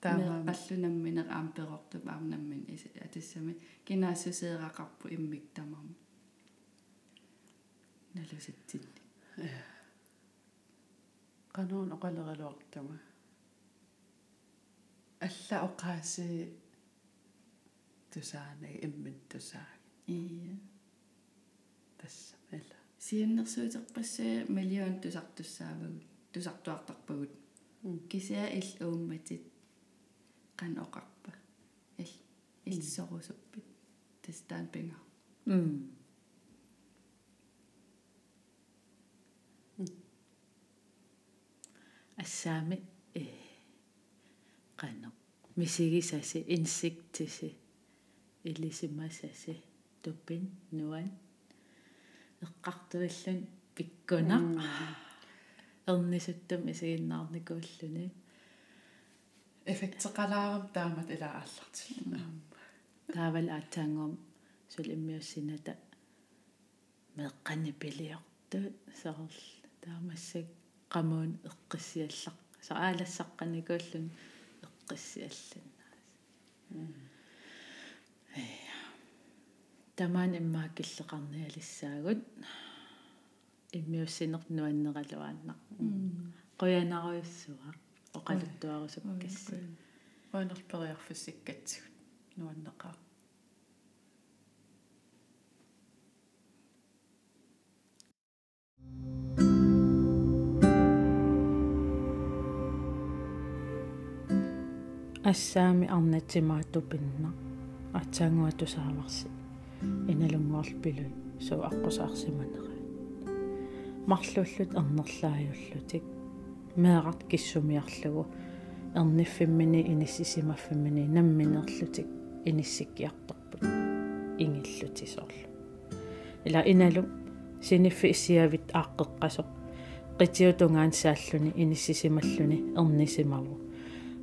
таама паллунамминер аам перортуп аам наммин атиссами. Кинаассусеэрақарпу иммик тамам налусатсинни кануун оқалералуартама алла оқааси тусаанаг иммин тусааг ия тассамала сиуннэрсуутерпассаа миллион тусартуссаавагут тусартуартарпагут. Кисиа ил уумматит кан оқарпа. Ил иллсорусуппит тастаан пинга м ассаами э qano misigisasi insiktisi иллисимасаси туппин нуан эққартуиллун пиккунақ эрнисуттам исигиннаарникууллуни эффектеқалаарам таамат илааллартилла таавал аатаангуум сул иммиуссината меққани пилиорту саарл таамассак qamуун эққиссиаллақ сааалассаққаникууллун эққиссиаллун тамаан иммаакиллеқарниалиссаагут иммиуссинер нуаннералуааннақ қоянаруйуссуа оқалуттуарусуккасса уанерпериарфиссиккатсигут нуаннеқаа ассаами арнатсимаатупинна атсаангуатусааварси иналунгуарлпилуй суу аққусаарсиманера марлуллут арнерлаajullutik меэрат киссумиарлугу эрниффиммини иниссисимаффиммини намминерлутик иниссиккиарторпут ингиллутисоорлу ила иналу синиффи иссиавит ааққеққасо qitiutungaan saalluni inissisimalluni ernisимаву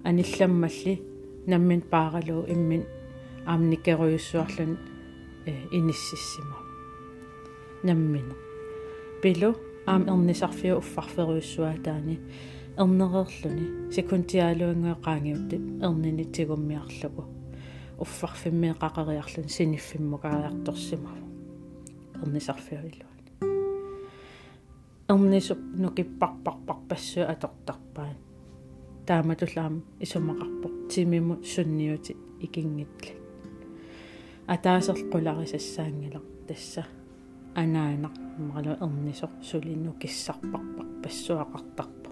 анилламмалли наммин пааралуу иммин аамникеруйуссуарлун иниссиссима наммина пилу аам эрнисарфиу уффарферуйуссуатаани эрнерерлүни секунтиалуангеқаангиуттит эрнини тигуммиарлугу. Уффарфиммеқақариарлун синиффиммукариарторсимаву эрнисарфиуиллуани эрнисуп нукиппарпарпарпассуа атортарпаан тааматулаам исумақарпоқ тимиму сунниути икингитла атаасерқуларисассаангилар тасса анаанақ маралу эрнисоқ сулинну киссарпарпар пассуақартарпо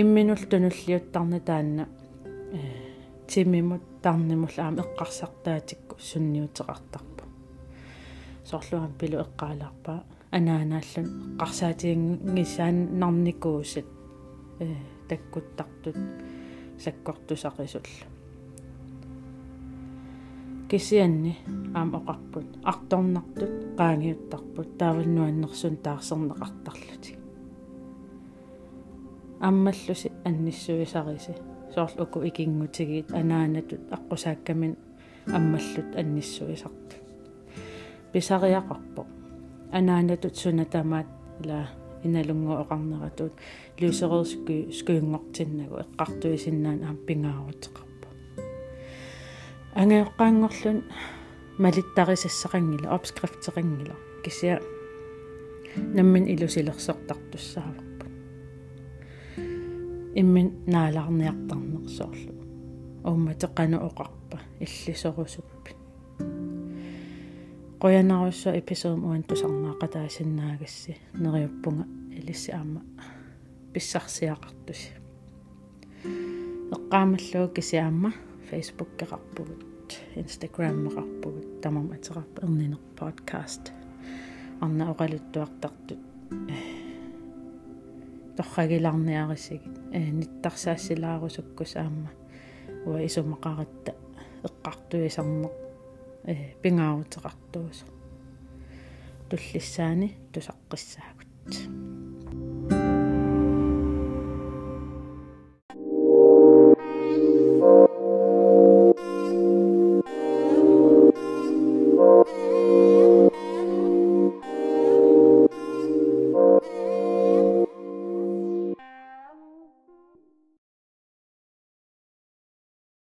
имминул тунуллиуттарна таанна э тимимут таарнимулаам эққарсартаатикку сунниутеқартарпо сорлуам пилу эққаалаарпаа анаанааллун эққарсаатиангисаан нарникуусат э таккуттартут саккортусақисулла кисианни аама оқарпут. Арторнартут qaangiuttarput taavannуаннерсун таарсернеқартарлутик аммаллуси анниссуисариси соорл уку икингутигиит анаанатут аққусааккамин аммаллут анниссуисарту писариақарпо. Анаанатут сунатамаат ила иналунгу оқарнератут. Люусерерску скуингортиннагу эққартуисиннаан аам пингаарутеқарпо ангеоққаангорлун малиттарисассақангила обскрифтерангила кися наммин илусилерсортартуссааварпу иммин наалаарниартарнерсоорлу уумматеқану оқарпа иллисорусуппи qoyanarussa episode uantusarnaaqataasиннаагасси нериуппунга илисси аама писсарсиақартуси. Эққаамаллуу кисиаама facebook кеқарпугут instagram меқарпугут тамам атерарпа эрнинер podcast. Арна оқалуттуартартут торрагиларниарисигит э ниттарсаассилаарусуккус аама уа исумақаратта эққартуисарнеқ э пингаарутеқартуусо туллиссаани тусаққиссаагут